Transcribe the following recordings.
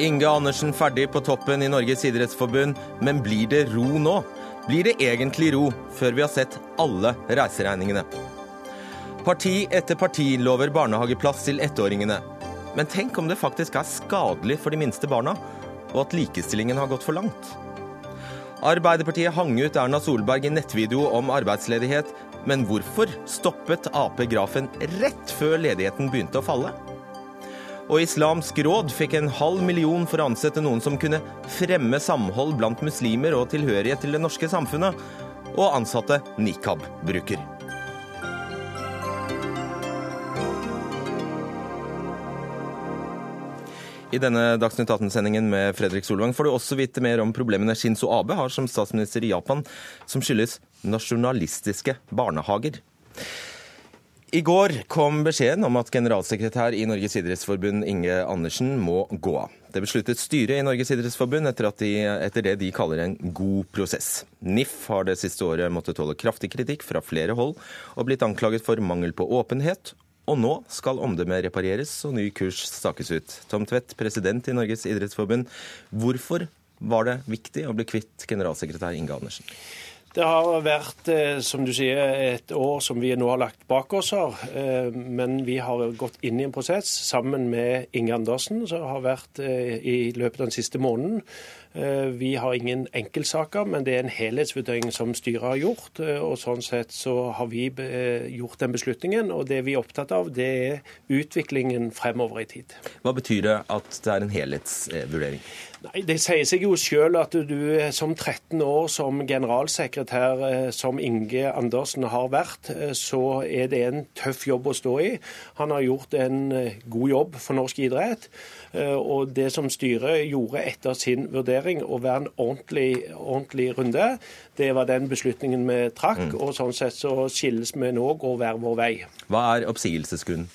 Inge Andersen ferdig på toppen i Norges idrettsforbund, men blir det ro nå? Blir det egentlig ro før vi har sett alle reiseregningene? Parti etter parti lover barnehageplass til ettåringene. Men tenk om det faktisk er skadelig for de minste barna, og at likestillingen har gått for langt? Arbeiderpartiet hang ut Erna Solberg i nettvideo om arbeidsledighet, men hvorfor stoppet Ap grafen rett før ledigheten begynte å falle? Og Islamsk råd fikk en halv million for å ansette noen som kunne fremme samhold blant muslimer og tilhørighet til det norske samfunnet, og ansatte nikab-bruker. I denne Dagsnytt 18-sendingen med Fredrik Solvang får du også vite mer om problemene Shinzo Abe har som statsminister i Japan, som skyldes nasjonalistiske barnehager. I går kom beskjeden om at generalsekretær i Norges idrettsforbund Inge Andersen må gå av. Det besluttet styret i Norges idrettsforbund etter, de, etter, det de kaller en god prosess. NIF har det siste året måttet tåle kraftig kritikk fra flere hold, og blitt anklaget for mangel på åpenhet og nå skal omdømmet repareres og ny kurs stakes ut. Tom Tvedt, president i Norges idrettsforbund. Hvorfor var det viktig å bli kvitt generalsekretær Inge Andersen? Det har vært, eh, som du sier, et år som vi nå har lagt bak oss. her. Eh, men vi har gått inn i en prosess sammen med Inge Andersen, som har vært eh, i løpet av den siste måneden. Vi har ingen enkeltsaker, men det er en helhetsvurdering som styret har gjort. og Sånn sett så har vi gjort den beslutningen. og Det vi er opptatt av, det er utviklingen fremover i tid. Hva betyr det at det er en helhetsvurdering? Nei, Det sier seg jo selv at du som 13 år som generalsekretær, eh, som Inge Andersen har vært, eh, så er det en tøff jobb å stå i. Han har gjort en eh, god jobb for norsk idrett. Og det som styret gjorde etter sin vurdering, å være en ordentlig, ordentlig runde, det var den beslutningen vi trakk. Mm. Og sånn sett så skilles vi nå, går hver vår vei. Hva er oppsigelsesgrunnen?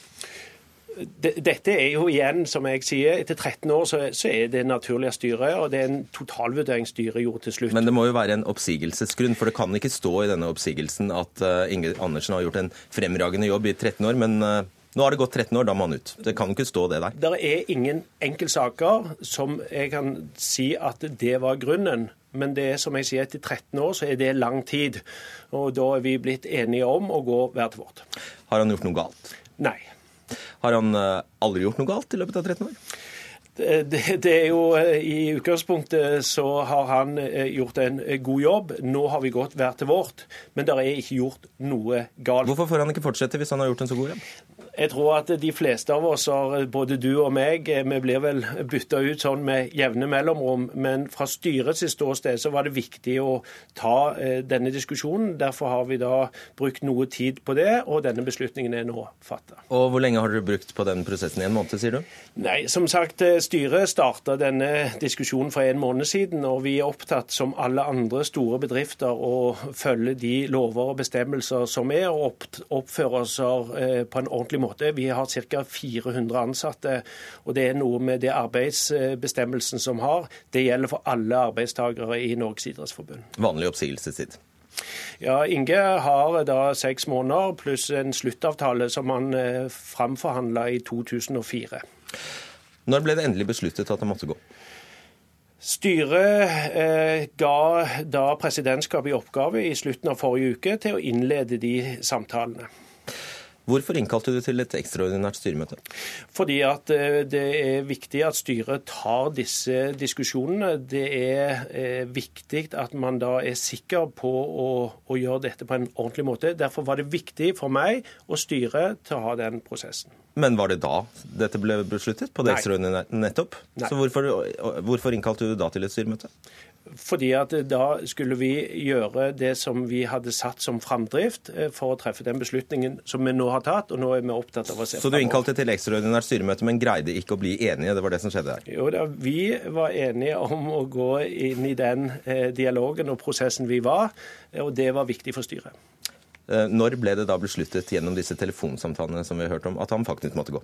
dette er jo igjen, som jeg sier, etter 13 år så, er det naturlig av styret, og det er en totalvurdering styret gjorde til slutt. Men det må jo være en oppsigelsesgrunn, for det kan ikke stå i denne oppsigelsen at uh, Inge Andersen har gjort en fremragende jobb i 13 år, men uh, nå har det gått 13 år, da må han ut. Det kan ikke stå det der. Det er ingen enkeltsaker som jeg kan si at det var grunnen. Men det er som jeg sier, etter 13 år så er det lang tid. Og da er vi blitt enige om å gå hver til vårt. Har han gjort noe galt? Nei. Har han eh, aldri gjort noe galt i løpet av 13 år? Det, det, er jo eh, I utgangspunktet så har han eh, gjort en god jobb. Nå har vi gått hver til vårt, men det er ikke gjort noe galt. Hvorfor får han ikke fortsette hvis han har gjort en så god jobb? Jeg tror at de fleste av oss, både du og meg, eh, vi blir vel bytta ut sånn med jevne mellomrom. Men fra styrets ståsted så var det viktig å ta eh, denne diskusjonen. Derfor har vi da brukt noe tid på det, og denne beslutningen er nå fatta. Og Hvor lenge har dere brukt på den prosessen? En måned, sier du? Nei, som sagt, eh, styret starta denne diskusjonen for en måned siden. Og vi er opptatt, som alle andre store bedrifter, å følge de lover og bestemmelser som er, og oppføre oss på en ordentlig måte måte. Vi har ca. 400 ansatte. og Det er noe med det arbeidsbestemmelsen som har. Det gjelder for alle arbeidstakere i Norges idrettsforbund. Vanlig oppsigelsestid? Ja, Inge har da seks måneder pluss en sluttavtale som han eh, framforhandla i 2004. Når ble det endelig besluttet at han måtte gå? Styret eh, ga da presidentskapet i oppgave i slutten av forrige uke til å innlede de samtalene. Hvorfor innkalte du til et ekstraordinært styremøte? Fordi at eh, det er viktig at styret tar disse diskusjonene. Det er eh, viktig at man da er sikker på å, å gjøre dette på en ordentlig måte. Derfor var det viktig for meg og styret til å ha den prosessen. Men var det da dette ble besluttet? På det ekstraordinære nettopp? Nei. Så hvorfor, hvorfor innkalte du da til et styremøte? Fordi at da skulle vi gjøre det som vi hadde satt som framdrift eh, for å treffe den beslutningen som vi nå har tatt. og nå er vi opptatt av å se Så du innkalte til ekstraordinært styremøte, men greide ikke å bli enige? Det var det som skjedde der? Jo da, vi var enige om å gå inn i den eh, dialogen og prosessen vi var, og det var viktig for styret. Eh, når ble det da besluttet gjennom disse telefonsamtalene som vi har hørt om, at han faktisk måtte gå?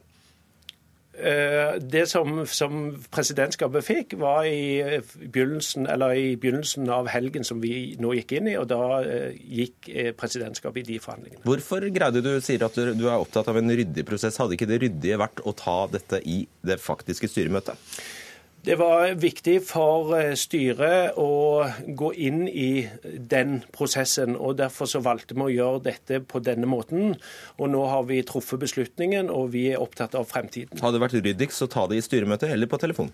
Eh, det som, som, presidentskapet fikk, var i begynnelsen, i begynnelsen, av helgen som vi nå gikk inn i, og da eh, gikk presidentskapet i de forhandlingene. Hvorfor greide du, sier at du er opptatt av en ryddig prosess, hadde ikke det ryddige vært å ta dette i det faktiske styremøtet? Det var viktig for eh, styret å gå inn i den prosessen. og Derfor så valgte vi å gjøre dette på denne måten. og Nå har vi truffet beslutningen, og vi er opptatt av fremtiden. Hadde det vært ryddigst å ta det i styremøte eller på telefon?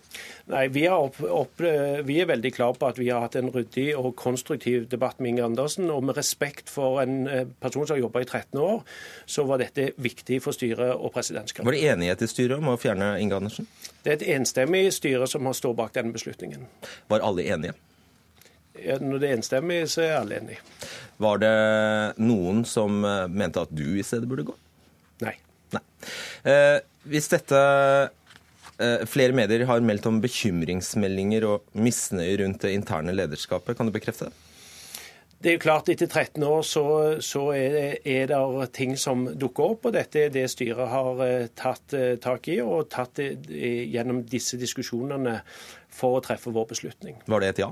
Nei, vi er, opp, opp, vi er veldig klar på at vi har hatt en ryddig og konstruktiv debatt med Inge Andersen. Og med respekt for en eh, person som har jobba i 13 år, så var dette viktig for styret og presidentskapet. Var det enighet i styret om å fjerne Inge Andersen? Det er et enstemmig styre som har stått bak denne beslutningen. Var alle enige? Ja, når det er enstemmig, så er alle enige. Var det noen som eh, mente at du i stedet burde gå? Nei. Nei. Eh, hvis dette eh, Flere medier har meldt om bekymringsmeldinger og misnøye rundt det interne lederskapet. Kan du bekrefte det? Det er jo klart Etter 13 år så, så er, er, det ting som dukker opp. og Dette er det styret har eh, tatt eh, tak i og tatt gjennom disse diskusjonene for å treffe vår beslutning. Var det et ja?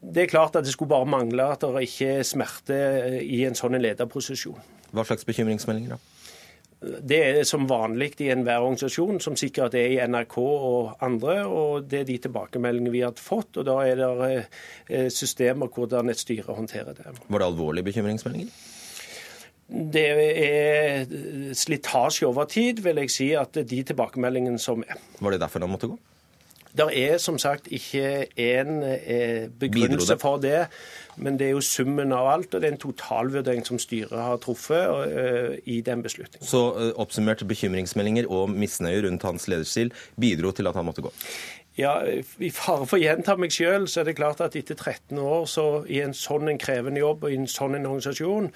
Det er klart at det skulle bare mangle at det ikke er smerte eh, i en sånn lederposisjon. Hva slags bekymringsmeldinger da? Det er som vanlig i enhver organisasjon, som sikkert er i NRK og andre. og Det er de tilbakemeldingene vi har fått. og Da er det eh, systemer hvordan et styre håndterer det. Var det alvorlige bekymringsmeldinger? Det er slitasje over tid, vil jeg si at de tilbakemeldingene som er. Var det derfor han måtte gå? Det er som sagt ikke en eh, begrunnelse for det, men det er jo summen av alt, og det er en totalvurdering som styret har truffet uh, i den beslutningen. Så uh, oppsummert bekymringsmeldinger og misnøye rundt hans lederstil bidro til at han måtte gå? Ja, I fare for å gjenta meg sjøl, så er det klart at etter 13 år så i en sånn en krevende jobb og i en sånn en organisasjon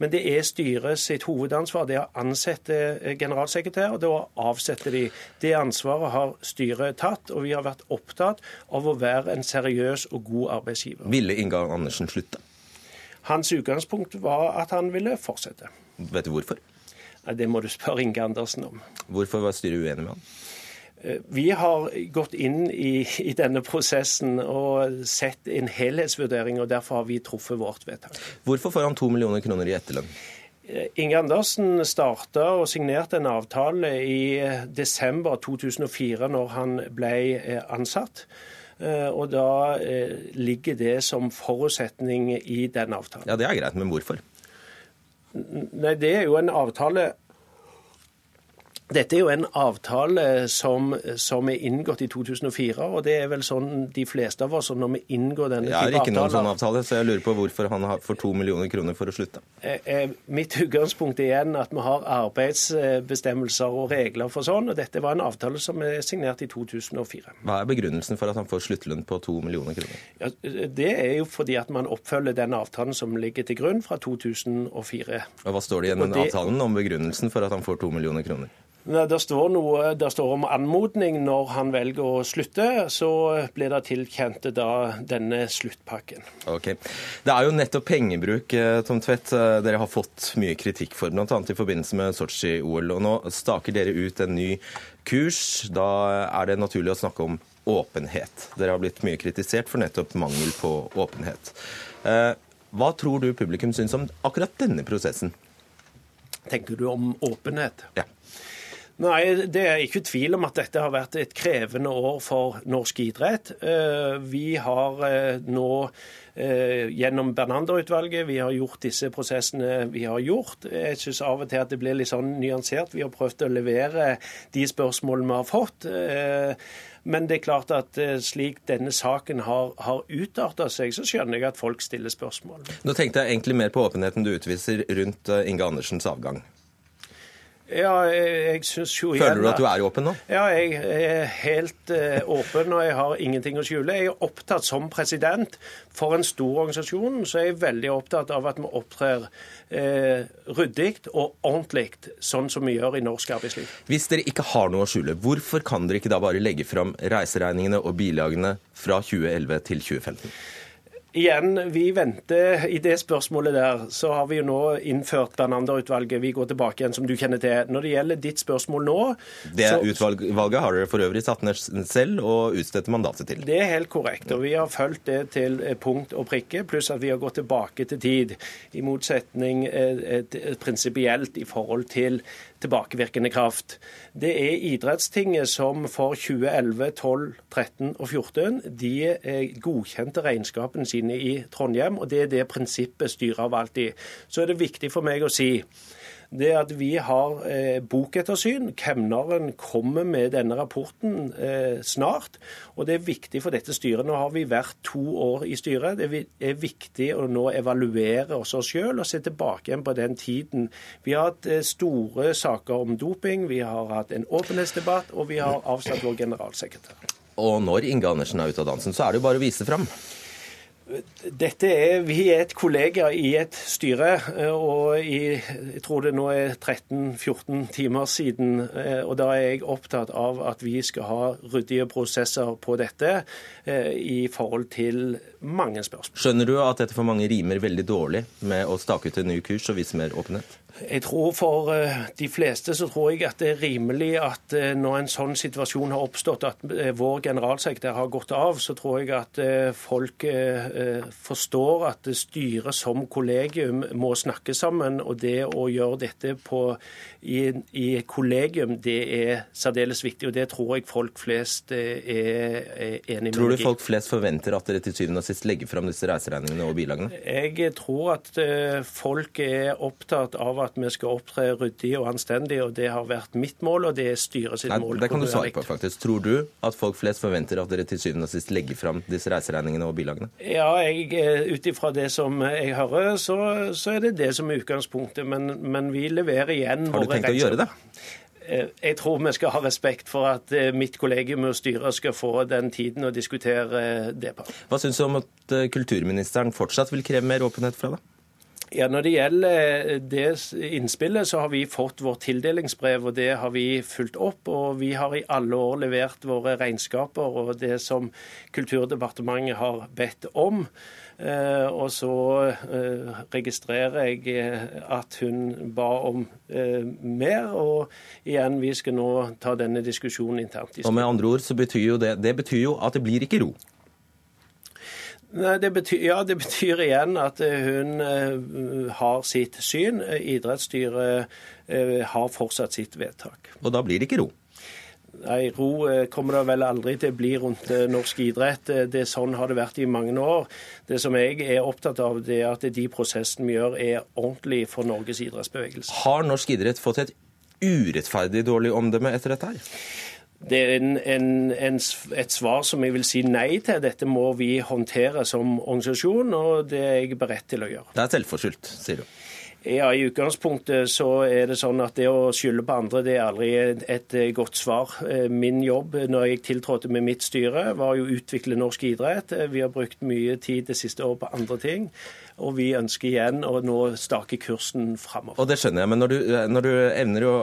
Men det er styret sitt hovedansvar. Det er å ansette eh, generalsekretær og det å avsette de. Det ansvaret har styret tatt, og vi har vært opptatt av å være en seriøs og god arbeidsgiver. Ville Inga Andersen slutte? Hans utgangspunkt var at han ville fortsette. Vet du hvorfor? Det må du spørre Inge Andersen om. Hvorfor var styret uenig med han? Eh, vi har gått inn i, i, denne prosessen og sett en helhetsvurdering, og derfor har vi truffet vårt vedtak. Hvorfor får han to millioner kroner i etterlønn? Eh, Inge Andersen starta og signerte en avtale i eh, desember 2004, når han ble ansatt. Og da ligger det som forutsetning i den avtalen. Ja, Det er greit, men hvorfor? Nei, Det er jo en avtale dette er jo en avtale som, som, er inngått i 2004, og det er vel sånn de fleste av oss når vi inngår denne type avtaler Jeg har ikke noen sånn avtale, så jeg lurer på hvorfor han får to millioner kroner for å slutte. Eh, eh, mitt utgangspunkt er igjen at vi har arbeidsbestemmelser og regler for sånn, og dette var en avtale som er signert i 2004. Hva er begrunnelsen for at han får sluttlønn på to millioner kroner? Ja, det er jo fordi at man oppfølger den avtalen som ligger til grunn fra 2004. Og Hva står det i den avtalen om begrunnelsen for at han får to millioner kroner? Det står noe det står om anmodning når han velger å slutte. Så blir det tilkjent da denne sluttpakken. Ok. Det er jo nettopp pengebruk eh, Tom Tvedt, eh, dere har fått mye kritikk for, bl.a. i forbindelse med Sotsji-OL. Og nå staker dere ut en ny kurs. Da er det naturlig å snakke om åpenhet. Dere har blitt mye kritisert for nettopp mangel på åpenhet. Eh, hva tror du publikum syns om akkurat denne prosessen? Tenker du om åpenhet? Ja. Nei, Det er ikke tvil om at dette har vært et krevende år for norsk idrett. Eh, vi har eh, nå eh, gjennom Bernander-utvalget vi har gjort disse prosessene vi har gjort. Jeg syns av og til at det blir litt sånn nyansert. Vi har prøvd å levere de spørsmålene vi har fått. Men det er klart at slik denne saken har, har utarta seg, så skjønner jeg at folk stiller spørsmål. Nå tenkte jeg egentlig mer på åpenheten du utviser rundt Inge Andersens avgang. Ja, jeg, jeg synes jo Føler du at du er åpen nå? Ja, jeg er helt eh, åpen, og jeg har ingenting å skjule. Jeg er opptatt som president for en stor organisasjon, så jeg er veldig opptatt av at vi opptrer eh, ryddig og ordentlig, sånn som vi gjør i norsk arbeidsliv. Hvis dere ikke har noe å skjule, hvorfor kan dere ikke da bare legge fram reiseregningene og bilagene fra 2011 til 2015? Igjen, vi venter i det spørsmålet der. Så har vi jo nå innført Bernander-utvalget. Vi går tilbake igjen, som du kjenner til. Når det gjelder ditt spørsmål nå Det så, utvalget har dere for øvrig satt ned selv og utstedt mandatet til? Det er helt korrekt. Og vi har fulgt det til punkt og prikke, pluss at vi har gått tilbake til tid. I motsetning eh, prinsipielt i forhold til tilbakevirkende kraft. Det er idrettstinget som for 2011, 12, 13 og 14 de godkjente regnskapene sine i Trondheim, og det er det prinsippet styret har valgt i. Så er det viktig for meg å si det at vi har eh, bokettersyn. Kemneren kommer med denne rapporten eh, snart. Og det er viktig for dette styret. Nå har vi vært to år i styret. Det er viktig å nå evaluere oss sjøl og se tilbake igjen på den tiden. Vi har hatt eh, store saker om doping, vi har hatt en åpenhetsdebatt, og vi har avsatt vår generalsekretær. Og når Inge Andersen er ute av dansen, så er det jo bare å vise fram. Dette er, Vi er et kollega i et styre, eh, og i, jeg tror det nå er 13-14 timer siden. Eh, og Da er jeg opptatt av at vi skal ha ryddige prosesser på dette eh, i forhold til mange spørsmål. Skjønner du at dette for mange rimer veldig dårlig med å stake ut en ny kurs og vise mer åpenhet? Jeg tror For eh, de fleste så tror jeg at det er rimelig at eh, når en sånn situasjon har oppstått, at eh, vår generalsekretær har gått av, så tror jeg at folk forstår at styret som kollegium må snakke sammen. Og det å gjøre dette på, i, i kollegium, det er særdeles viktig. Og det tror jeg folk flest er, er enig med Tror du folk flest forventer at dere til syvende og sist legger fram disse reiseregningene og bilagene? Jeg tror at folk er opptatt av at at vi skal opptre ryddig og anstendig, og det har vært mitt mål, og det er styret sitt mål. Det kan du svare på, faktisk. Tror du at folk flest forventer at dere til syvende og sist legger fram disse reiseregningene og bilagene? Ja, eh, ut ifra det som jeg hører, så, så, er det det som er utgangspunktet. Men, men vi leverer igjen Har du tenkt å gjøre det? Eh, jeg tror vi skal ha respekt for at eh, mitt kollegium og styret skal få den tiden å diskutere det på. Hva syns du om at kulturministeren fortsatt vil kreve mer åpenhet fra deg? Ja, Når det gjelder eh, det innspillet, så har vi fått vårt tildelingsbrev, og det har vi fulgt opp. Og vi har i alle år levert våre regnskaper og det som Kulturdepartementet har bedt om. Eh, og så eh, registrerer jeg at hun ba om mer. Og igjen, vi skal nå ta denne diskusjonen internt. Og med andre ord så betyr jo det, det betyr jo at det blir ikke ro? Nei, det betyr, ja, det betyr igjen at eh, hun uh, har sitt syn. Idrettsstyret uh, har fortsatt sitt vedtak. Og da blir det ikke ro? Nei, ro kommer det vel aldri til å bli rundt norsk idrett. Det Sånn har det vært i mange år. Det som jeg er opptatt av, det er at de prosessene vi gjør, er ordentlig for Norges idrettsbevegelse. Har norsk idrett fått et urettferdig dårlig omdømme etter dette her? Det er en, en, en, et svar som jeg vil si nei til. Dette må vi håndtere som organisasjon, og det er jeg beredt til å gjøre. Det er selvforskyldt, sier du? Ja, I utgangspunktet så er det sånn at det å skylde på andre det er aldri et godt svar. Eh, min jobb når jeg tiltrådte med mitt styre, var jo å utvikle norsk idrett. Eh, vi har brukt mye tid det siste året på andre ting. Og vi ønsker igjen å nå stake kursen framover. Og det skjønner jeg, men når du, når du evner å,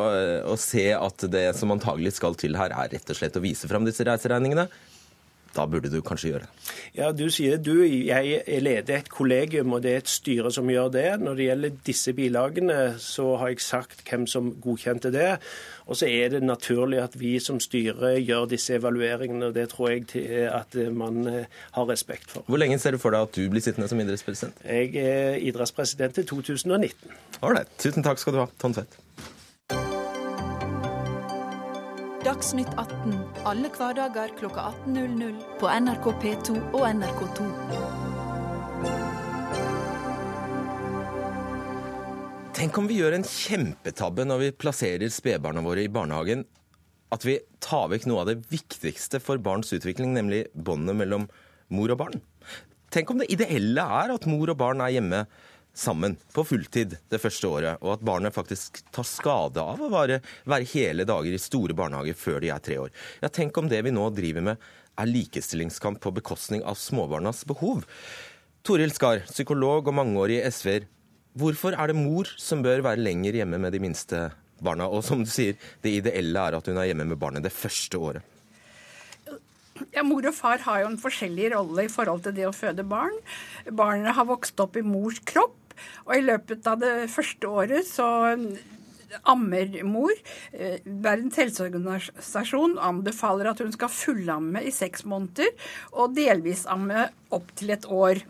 å, se at det som antagelig skal til her, er rett og slett å vise fram disse reiseregningene, da burde du kanskje gjøre det. Ja, Du sier du, jeg leder et kollegium, og det er et styre som gjør det. Når det gjelder disse bilagene, så har jeg sagt hvem som godkjente det. Og så er det naturlig at vi som styre gjør disse evalueringene, og det tror jeg at man eh, har respekt for. Hvor lenge ser du for deg at du blir sittende som idrettspresident? Jeg er idrettspresident til 2019. Ålreit. Tusen takk skal du ha, Tom Tvedt. Dagsnytt 18 alle hverdager kl 18.00 på NRK P2 og NRK2. Tenk om vi gjør en kjempetabbe når vi plasserer spedbarna våre i barnehagen. At vi tar vekk noe av det viktigste for barns utvikling, nemlig båndet mellom mor og barn. Tenk om det ideelle er at mor og barn er hjemme sammen på fulltid det første året, og at barnet faktisk tar skade av å være, være hele dager i store barnehager før de er tre år. Ja, Tenk om det vi nå driver med, er likestillingskamp på bekostning av småbarnas behov. Toril Skar, psykolog og mangeårig SV-er. Hvorfor er det mor som bør være lenger hjemme med de minste barna? Og som du sier, det ideelle er at hun er hjemme med barnet det første året. Ja, Mor og far har jo en forskjellig rolle i forhold til det å føde barn. Barnet har vokst opp i mors kropp, og i løpet av det første året så ammer mor. Eh, Verdens helseorganisasjon anbefaler at hun skal fullamme i seks måneder og delvis amme opp til et år.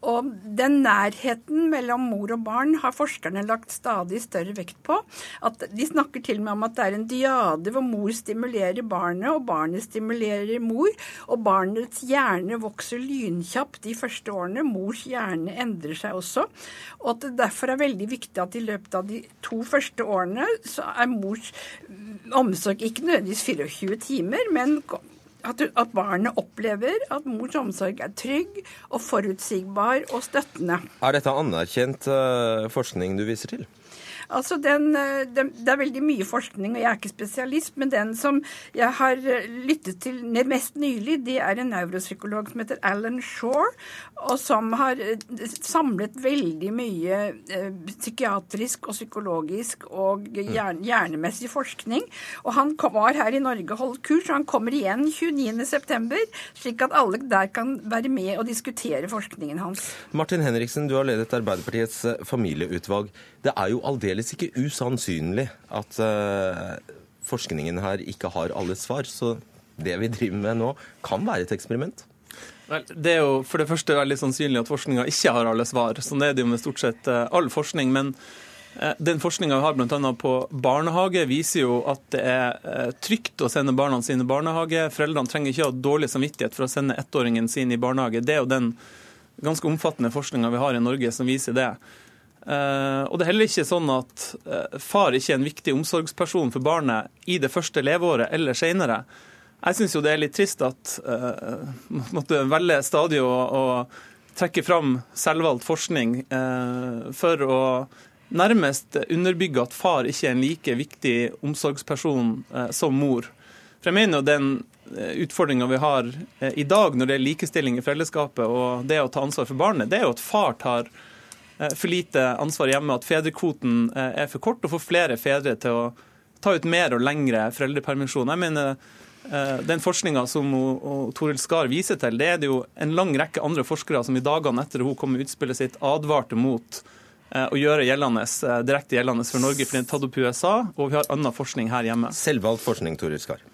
Og den nærheten mellom mor og barn har forskerne lagt stadig større vekt på. At de snakker til og med om at det er en diade hvor mor stimulerer barnet, og barnet stimulerer mor. Og barnets hjerne vokser lynkjapt de første årene. Mors hjerne endrer seg også. Og at det derfor er veldig viktig at i løpet av de to første årene så er mors omsorg ikke nødvendigvis 24 timer, men at, at, barnet opplever at mors omsorg er trygg og forutsigbar og støttende. Er dette anerkjent uh, forskning du viser til? Altså den, eh, den, det er veldig mye forskning, og jeg er ikke spesialist, men den som jeg har eh, lyttet til mest nylig, det er en neuropsykolog som heter Alan Shore, og som har eh, samlet veldig mye psykiatrisk og psykologisk og hjerne, hjernemessig forskning. Og han var her i Norge og holdt kurs, og han kommer igjen 29.9., slik at alle der kan være med og diskutere forskningen hans. Martin Henriksen, du har ledet Arbeiderpartiets familieutvalg. Det er jo aldeles ikke usannsynlig at uh, forskningen her ikke har alle svar. Så det vi driver med nå, kan være et eksperiment. Vel, det er jo for det første veldig sannsynlig at forskninga ikke har alle svar. Sånn er det jo med stort sett uh, all forskning. men uh, den forskninga vi har bl.a. på barnehage, viser jo at det er trygt å sende barna sine i barnehage. Foreldrene trenger ikke ha dårlig samvittighet for å sende ettåringen sin i barnehage. Det er jo den ganske omfattende forskninga vi har i Norge som viser det. Uh, og det er heller ikke sånn at uh, far ikke er en viktig omsorgsperson for barnet i det første leveåret eller senere. Jeg syns jo det er litt trist at uh, måtte velge stadig å, å trekke fram selvvalgt forskning for å nærmest underbygge at far ikke er en like viktig omsorgsperson som mor. For jeg mener jo den utfordringa vi har i dag når det er likestilling i foreldreskapet og det å ta ansvar for barnet, det er jo at far tar Eh, for lite ansvar hjemme, at fedrekvoten eh, er for kort, og får flere fedre til å ta ut mer og lengre foreldrepermisjon. Jeg mener eh, den forskninga som Toril Skar viser til, det er det jo en lang rekke andre forskere som i dagene etter hun kom med utspillet sitt, advarte mot å gjøre gjeldende, direkte gjeldende for Norge, for den er tatt opp i USA, og vi har annen forskning her hjemme. Selvvalgt forskning, Toril Skar.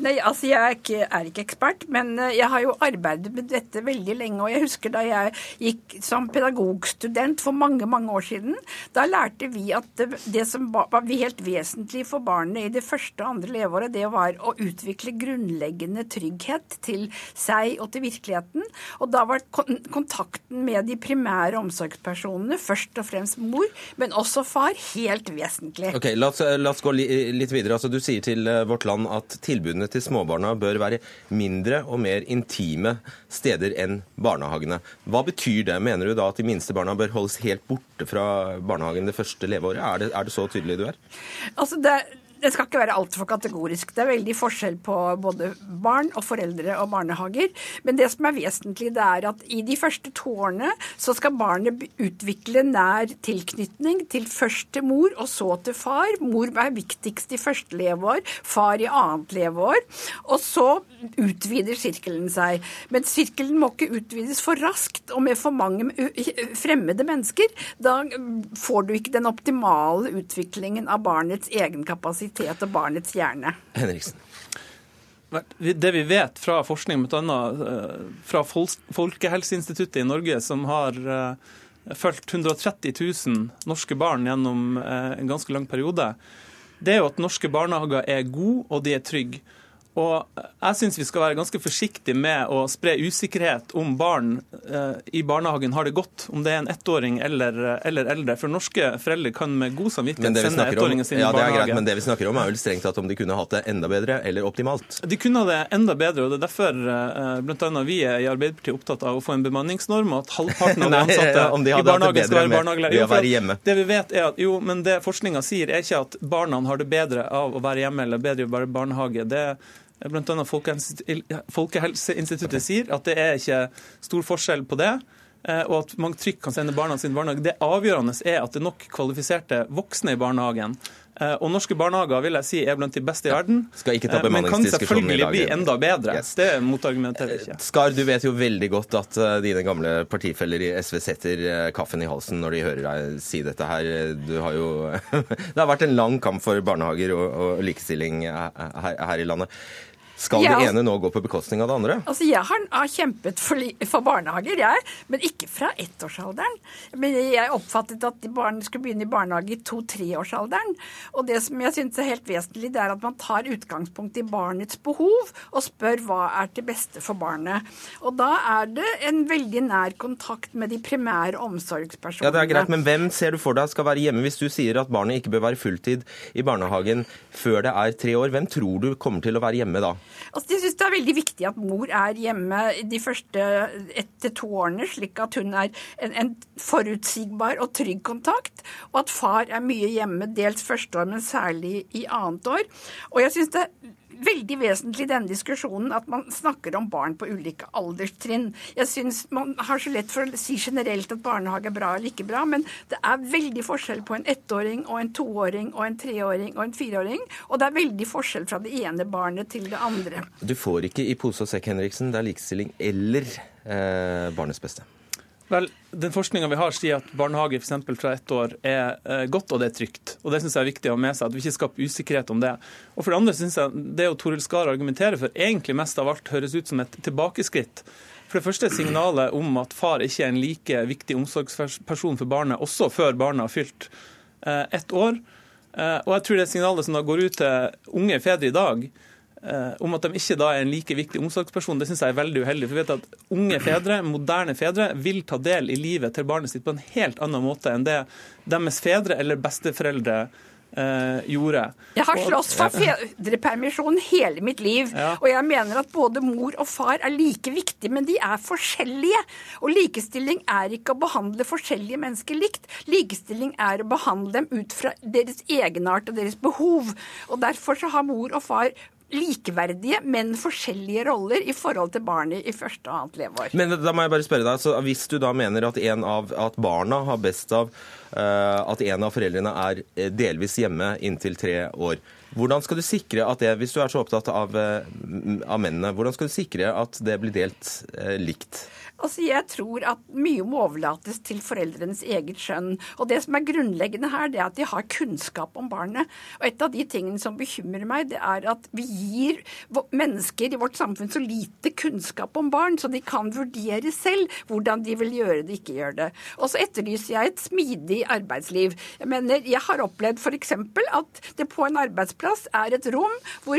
Nei, altså Jeg er ikke, er ikke, ekspert, men eh, jeg har jo arbeidet med dette veldig lenge. Og jeg husker da jeg gikk som pedagogstudent for mange mange år siden. Da lærte vi at det, det som var helt vesentlig for barnet i det første og andre leveåret, det var å utvikle grunnleggende trygghet til seg og til virkeligheten. Og da var kontakten med de primære omsorgspersonene, først og fremst mor, men også far, helt vesentlig. Ok, La oss, la oss gå litt videre. Altså, du sier til eh, Vårt Land at tilbudene til småbarna bør være mindre og mer intime steder enn barnehagene. Hva betyr det? Mener du da at de minste barna bør holdes helt borte fra barnehagen det første leveåret? Er det, er det så tydelig du er? Altså, det, det skal ikke være altfor kategorisk. Det er veldig forskjell på både barn og foreldre og barnehager. Men det som er vesentlig, det er at i de første to årene så skal barnet utvikle nær tilknytning til først til mor og så til far. Mor er viktigst i første leveår, far i annet leveår. Og så utvider sirkelen seg. Men sirkelen må ikke utvides for raskt og med for mange fremmede mennesker. Da får du ikke den optimale utviklingen av barnets egen kapasitet aktivitet og barnets hjerne. Henriksen. Det vi vet fra forskning, bl.a. Eh, fra Folkehelseinstituttet i Norge, som har eh, fulgt 130 000 norske barn gjennom eh, en ganske lang periode, det er jo at norske barnehager er gode og de er trygge. Og jeg syns vi skal være ganske forsiktige med å spre usikkerhet om barn eh, i barnehagen har det godt, om det er en ettåring eller, eller eldre. For norske foreldre kan med god samvittighet sende ettåringen sin ja, i barnehage. Greit, men det vi snakker om er vel strengt tatt om de kunne hatt det enda bedre eller optimalt? De kunne ha det enda bedre, og det er derfor eh, bl.a. vi er i Arbeiderpartiet opptatt av å få en bemanningsnorm, og at halvparten av de ansatte de i barnehagen skal være barnehagelærere. Det vi vet er at jo, men det forskninga sier, er ikke at barna har det bedre av å være hjemme eller bedre å være barnehage. Det Bl.a. Folkehelseinstituttet sier at det er ikke stor forskjell på det eh, og at man trygt kan sende barna sine i barnehage. Det avgjørende er at det er nok kvalifiserte voksne i barnehagen. Eh, og norske barnehager vil jeg si er blant de beste i verden. Eh, Men kan selvfølgelig bli enda bedre. Yes. Det motargumenterer jeg ikke. Skar, du vet jo veldig godt at eh, dine gamle partifeller i SV setter eh, kaffen i halsen når de hører deg si dette her. Du har jo Det har vært en lang kamp for barnehager og, og likestilling her, her i landet. Skal Ja. det ene nå gå på bekostning av det andre? Altså, Jeg har, har kjempet for, for barnehager, jeg, men ikke fra ettårsalderen. Men jeg oppfattet at barn skulle begynne i barnehage i to-treårsalderen. Og det som jeg syns er helt vesentlig, det er at man tar utgangspunkt i barnets behov og spør hva er til beste for barnet. Og da er det en veldig nær kontakt med de primære omsorgspersonene. Ja, det er greit, Men hvem ser du for deg skal være hjemme hvis du sier at barnet ikke bør være fulltid i barnehagen før det er tre år? Hvem tror du kommer til å være hjemme da? Altså, jeg synes Det er veldig viktig at mor er hjemme de første ett til to årene, slik at hun er en, en forutsigbar og trygg kontakt. Og at far er mye hjemme, dels første år, men særlig i annet år. Og jeg synes det er veldig vesentlig i denne diskusjonen at man snakker om barn på ulike alderstrinn. Jeg synes Man har så lett for å si generelt at barnehage er bra eller ikke bra, men det er veldig forskjell på en ettåring og en toåring og en treåring og en fireåring. Og det er veldig forskjell fra det ene barnet til det andre. Du får ikke i pose og sekk, Henriksen. Det er likestilling eller eh, barnets beste. Vel, Den forskninga vi har, sier at barnehage for fra ett år er eh, godt og det er trygt. Og Det synes jeg er viktig å ha med seg, at vi ikke skaper usikkerhet om det. Og For det andre synes jeg det jo Toril Skar argumenterer for, egentlig mest av alt høres ut som et tilbakeskritt. For det første er signalet om at far ikke er en like viktig omsorgsperson for barnet, også før barnet har fylt eh, ett år. Eh, og jeg tror det signalet som da går ut til unge fedre i dag, om at de ikke da er en like viktig omsorgsperson, det syns jeg er veldig uheldig. For vi vet at unge fedre, moderne fedre, vil ta del i livet til barnet sitt på en helt annen måte enn det deres fedre eller besteforeldre eh, gjorde. Jeg har slåss for fedrepermisjon hele mitt liv, Ja. og jeg mener at både mor og far er like viktige, men de er forskjellige. Og likestilling er ikke å behandle forskjellige mennesker likt. Likestilling er å behandle dem ut fra deres egenart og deres behov. Og derfor så har mor og far likeverdige, men forskjellige roller i forhold til barnet i første og annet leveår. Men da må jeg bare spørre deg, Hvis du da mener at, av, at barna har best av uh, at en av foreldrene er eh, delvis hjemme inntil tre år, hvordan skal du sikre at det, hvis du er så opptatt av, uh, av mennene, hvordan skal du sikre at det blir delt uh, likt? Altså, Jeg tror at mye må overlates til foreldrenes eget skjønn. Og det som er grunnleggende her, det er at de har kunnskap om barnet. Og et av de tingene som bekymrer meg, det er at vi gir mennesker i vårt samfunn så lite kunnskap om barn, så de kan vurdere selv hvordan de vil gjøre det, ikke gjøre det. Og så etterlyser jeg et smidig arbeidsliv. Jeg mener, jeg har opplevd f.eks. at det på en arbeidsplass er et rom hvor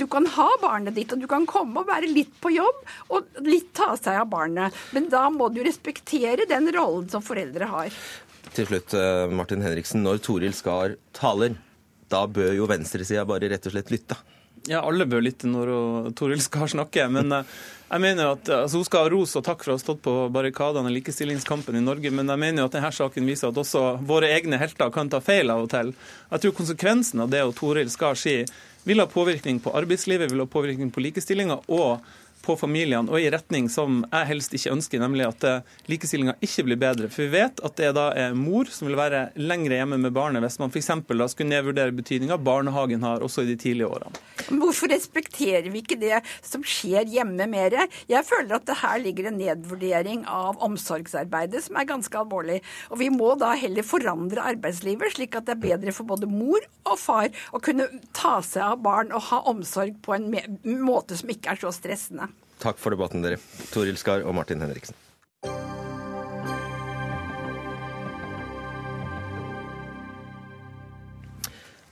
du kan ha barnet ditt, og du kan komme og være litt på jobb og litt ta seg av barnet. Men da må du respektere den rollen som foreldre har. Til slutt, eh, Martin Henriksen, når Toril Skar taler, da bør jo venstresida bare rett og slett lytte. Ja, alle bør lytte når Toril Skar snakker. Men eh, jeg mener at altså, hun skal ha ros og takk for å ha stått på barrikadene i likestillingskampen i Norge. Men jeg mener jo at denne saken viser at også våre egne helter kan ta feil av og til. Jeg tror konsekvensen av det og Toril Skar sier, vil ha påvirkning på arbeidslivet, vil ha påvirkning på likestillinga og på familiene, og i retning som jeg helst ikke ønsker, nemlig at eh, likestillinga ikke blir bedre. For vi vet at det da er mor som vil være lengre hjemme med barnet hvis man f.eks. da skulle nedvurdere betydninga barnehagen har også i de tidlige årene. Hvorfor respekterer vi ikke det som skjer hjemme mer? Jeg føler at det her ligger en nedvurdering av omsorgsarbeidet som er ganske alvorlig. Og vi må da heller forandre arbeidslivet, slik at det er bedre for både mor og far å kunne ta seg av barn og ha omsorg på en måte som ikke er så stressende. Takk for debatten, dere. Toril Skar og Martin Henriksen.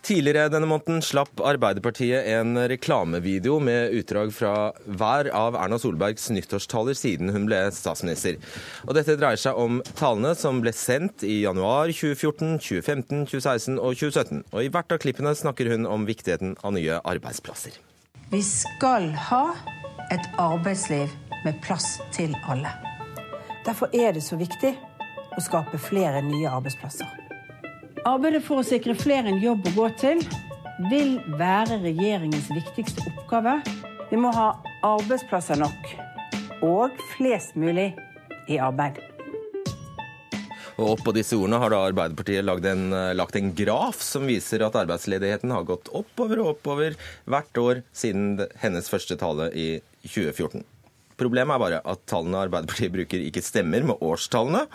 Tidligere denne måneden slapp Arbeiderpartiet en reklamevideo med utdrag fra hver av Erna Solbergs nyttårstaler siden hun ble statsminister. Og dette dreier seg om talene som ble sendt i januar 2014, 2015, 2016 og 2017. Og i hvert av klippene snakker hun om viktigheten av nye arbeidsplasser. Vi skal ha et arbeidsliv med plass til alle. Derfor er det så viktig å skape flere nye arbeidsplasser. Arbeidet for å sikre flere en jobb å gå til vil være regjeringens viktigste oppgave. Vi må ha arbeidsplasser nok og flest mulig i arbeid. Og oppå disse ordene har da Arbeiderpartiet lagt en, eh, lagt en graf som viser at arbeidsledigheten har gått oppover og oppover hvert år siden hennes første tale i 2014. Problemet er bare at tallene Arbeiderpartiet bruker ikke stemmer med årstallene,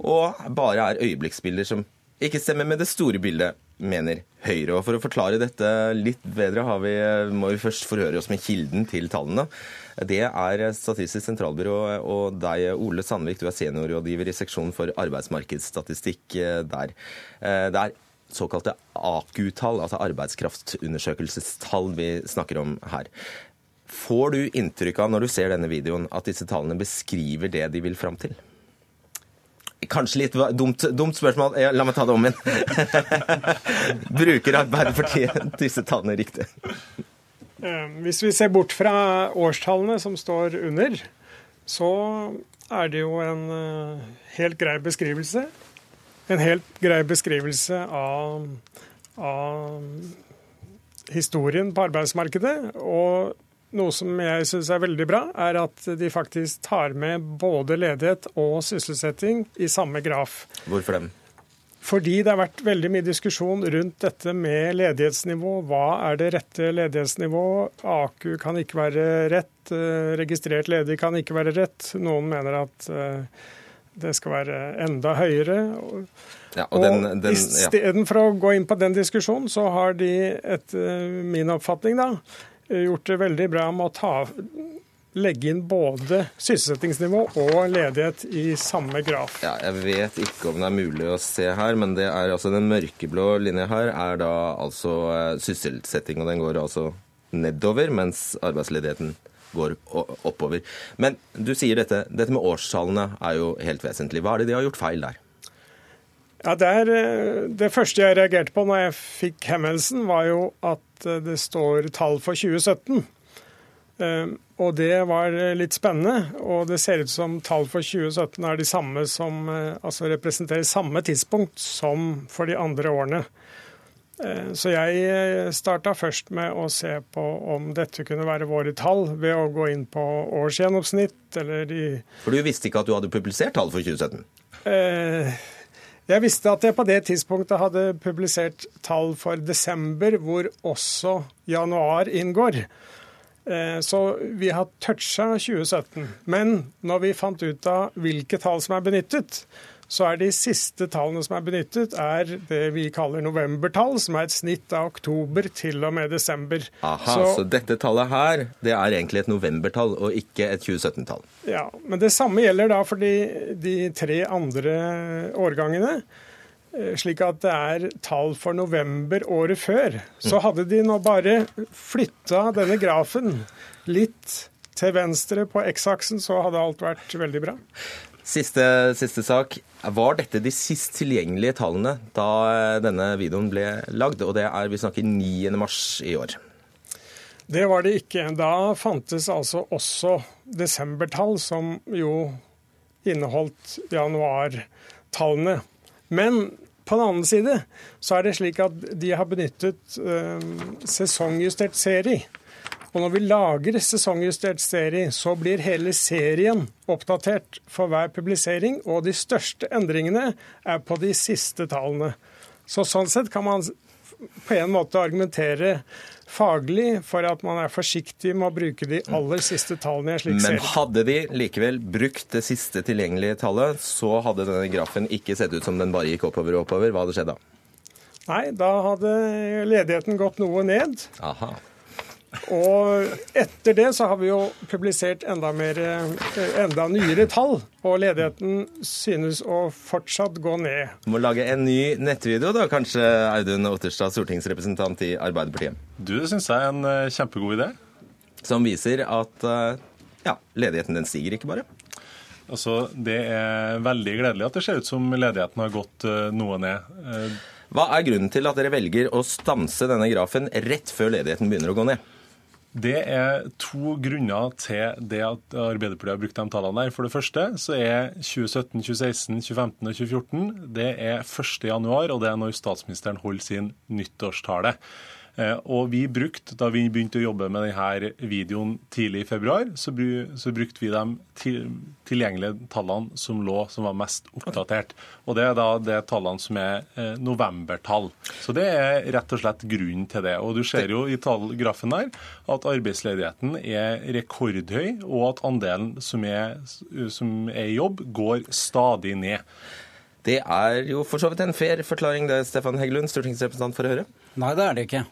og bare er øyeblikksbilder som ikke stemmer med det store bildet, mener Høyre. Og For å forklare dette litt bedre vi, må vi først forhøre oss med kilden til tallene. Det er Statistisk sentralbyrå og deg, Ole Sandvik, du er seniorrådgiver i seksjonen for arbeidsmarkedsstatistikk eh, der. Eh, det er såkalte AKU-tall, altså arbeidskraftundersøkelsestall, vi snakker om her. Får du inntrykk av når du ser denne videoen at disse tallene beskriver det de vil fram til? Kanskje litt dumt, dumt spørsmål. La meg ta det om igjen. Bruker Arbeiderpartiet disse tallene riktig? Eh, hvis vi ser bort fra årstallene som står under, så er det jo en eh, helt grei beskrivelse. En helt grei beskrivelse av, av historien på arbeidsmarkedet. Og noe som jeg syns er veldig bra, er at de faktisk tar med både ledighet og sysselsetting i samme graf. Hvorfor dem? Fordi det har vært veldig mye diskusjon rundt dette med ledighetsnivå. Hva er det rette ledighetsnivå? AKU kan ikke være rett. Eh, registrert ledig kan ikke være rett. Noen mener at eh, det skal være enda høyere. Ja, og den, den, ja. Istedenfor å gå inn på den diskusjonen, så har de, etter min oppfatning, da, gjort det veldig bra med å ta, legge inn både sysselsettingsnivå og ledighet i samme graf. Ja, jeg vet ikke om det er mulig å se her, men det er altså den mørkeblå linja her er da altså eh, sysselsetting, og den går altså nedover, mens arbeidsledigheten går oppover. Men du sier dette, dette med årstallene er jo helt vesentlig. Hva er det de har gjort feil der? Ja, det, er, eh, det første jeg reagerte på når jeg fikk henvendelsen, var jo at eh, det står tall for 2017. Eh, og det var litt spennende. Og det ser ut som tall for 2017 er de samme som altså representerer samme tidspunkt som for de andre årene. Så jeg starta først med å se på om dette kunne være våre tall, ved å gå inn på årsgjennomsnitt eller de For du visste ikke at du hadde publisert tall for 2017? Eh, jeg visste at jeg på det tidspunktet hadde publisert tall for desember, hvor også januar inngår. Eh, så vi har toucha 2017. Men når vi fant ut av hvilke tall som er benyttet, så er de siste tallene som er benyttet, er det vi kaller novembertall, som er et snitt av oktober til og med desember. Aha, så, så dette tallet her, det er egentlig et novembertall og ikke et 2017-tall? Ja, men det samme gjelder da for de, de tre andre årgangene. Eh, slik at det er tall for november året før. Så hadde de nå bare flytta denne grafen litt til venstre på X-aksen, så hadde alt vært veldig bra. Siste, siste, sak. Var dette de sist tilgjengelige tallene da eh, denne videoen ble lagd? Og det er, vi snakker 9. mars i år. Det var det ikke. Da fantes altså også desembertall, som jo inneholdt januartallene. Men på den annen side så er det slik at de har benyttet eh, sesongjustert serie. Og når vi lager sesongjustert serie, så blir hele serien oppdatert for hver publisering, og de største endringene er på de siste tallene. Så sånn sett kan man på en måte argumentere faglig for at man er forsiktig med å bruke de aller siste tallene i en slik serie. Men hadde de likevel brukt det siste tilgjengelige tallet, så hadde denne grafen ikke sett ut som den bare gikk oppover og oppover. Hva hadde skjedd da? Nei, da hadde ledigheten gått noe ned. Aha. Og etter det så har vi jo publisert enda, mer, eh, enda nyere tall, og ledigheten synes å fortsatt gå ned. Du må lage en ny nettvideo da, kanskje, Audun Otterstad, stortingsrepresentant i Arbeiderpartiet? Du, Det syns jeg er en eh, kjempegod idé. Som viser at eh, ja, ledigheten den stiger ikke bare? Altså, Det er veldig gledelig at det ser ut som ledigheten har gått noe ned. Hva er grunnen til at dere velger å stanse denne grafen rett før ledigheten begynner å gå ned? Det er to grunner til det at Arbeiderpartiet har brukt de tallene der. For det første så er 2017, 2016, 2015 og 2014 det er 1. januar, og det er når statsministeren holder sin nyttårstale. Eh, og vi brukte, Da vi begynte å jobbe med denne videoen tidlig i februar, så, brukte vi de tilgjengelige tallene som lå som var mest oppdatert. Og Det er da det tallene som er eh, novembertall. Så Det er rett og slett grunnen til det. Og Du ser jo i tallgrafen der at arbeidsledigheten er rekordhøy, og at andelen som er, som er i jobb, går stadig ned. Det er jo for så vidt en fair forklaring, det, Stefan Heggelund, stortingsrepresentant for Høyre? Nei, det er det ikke.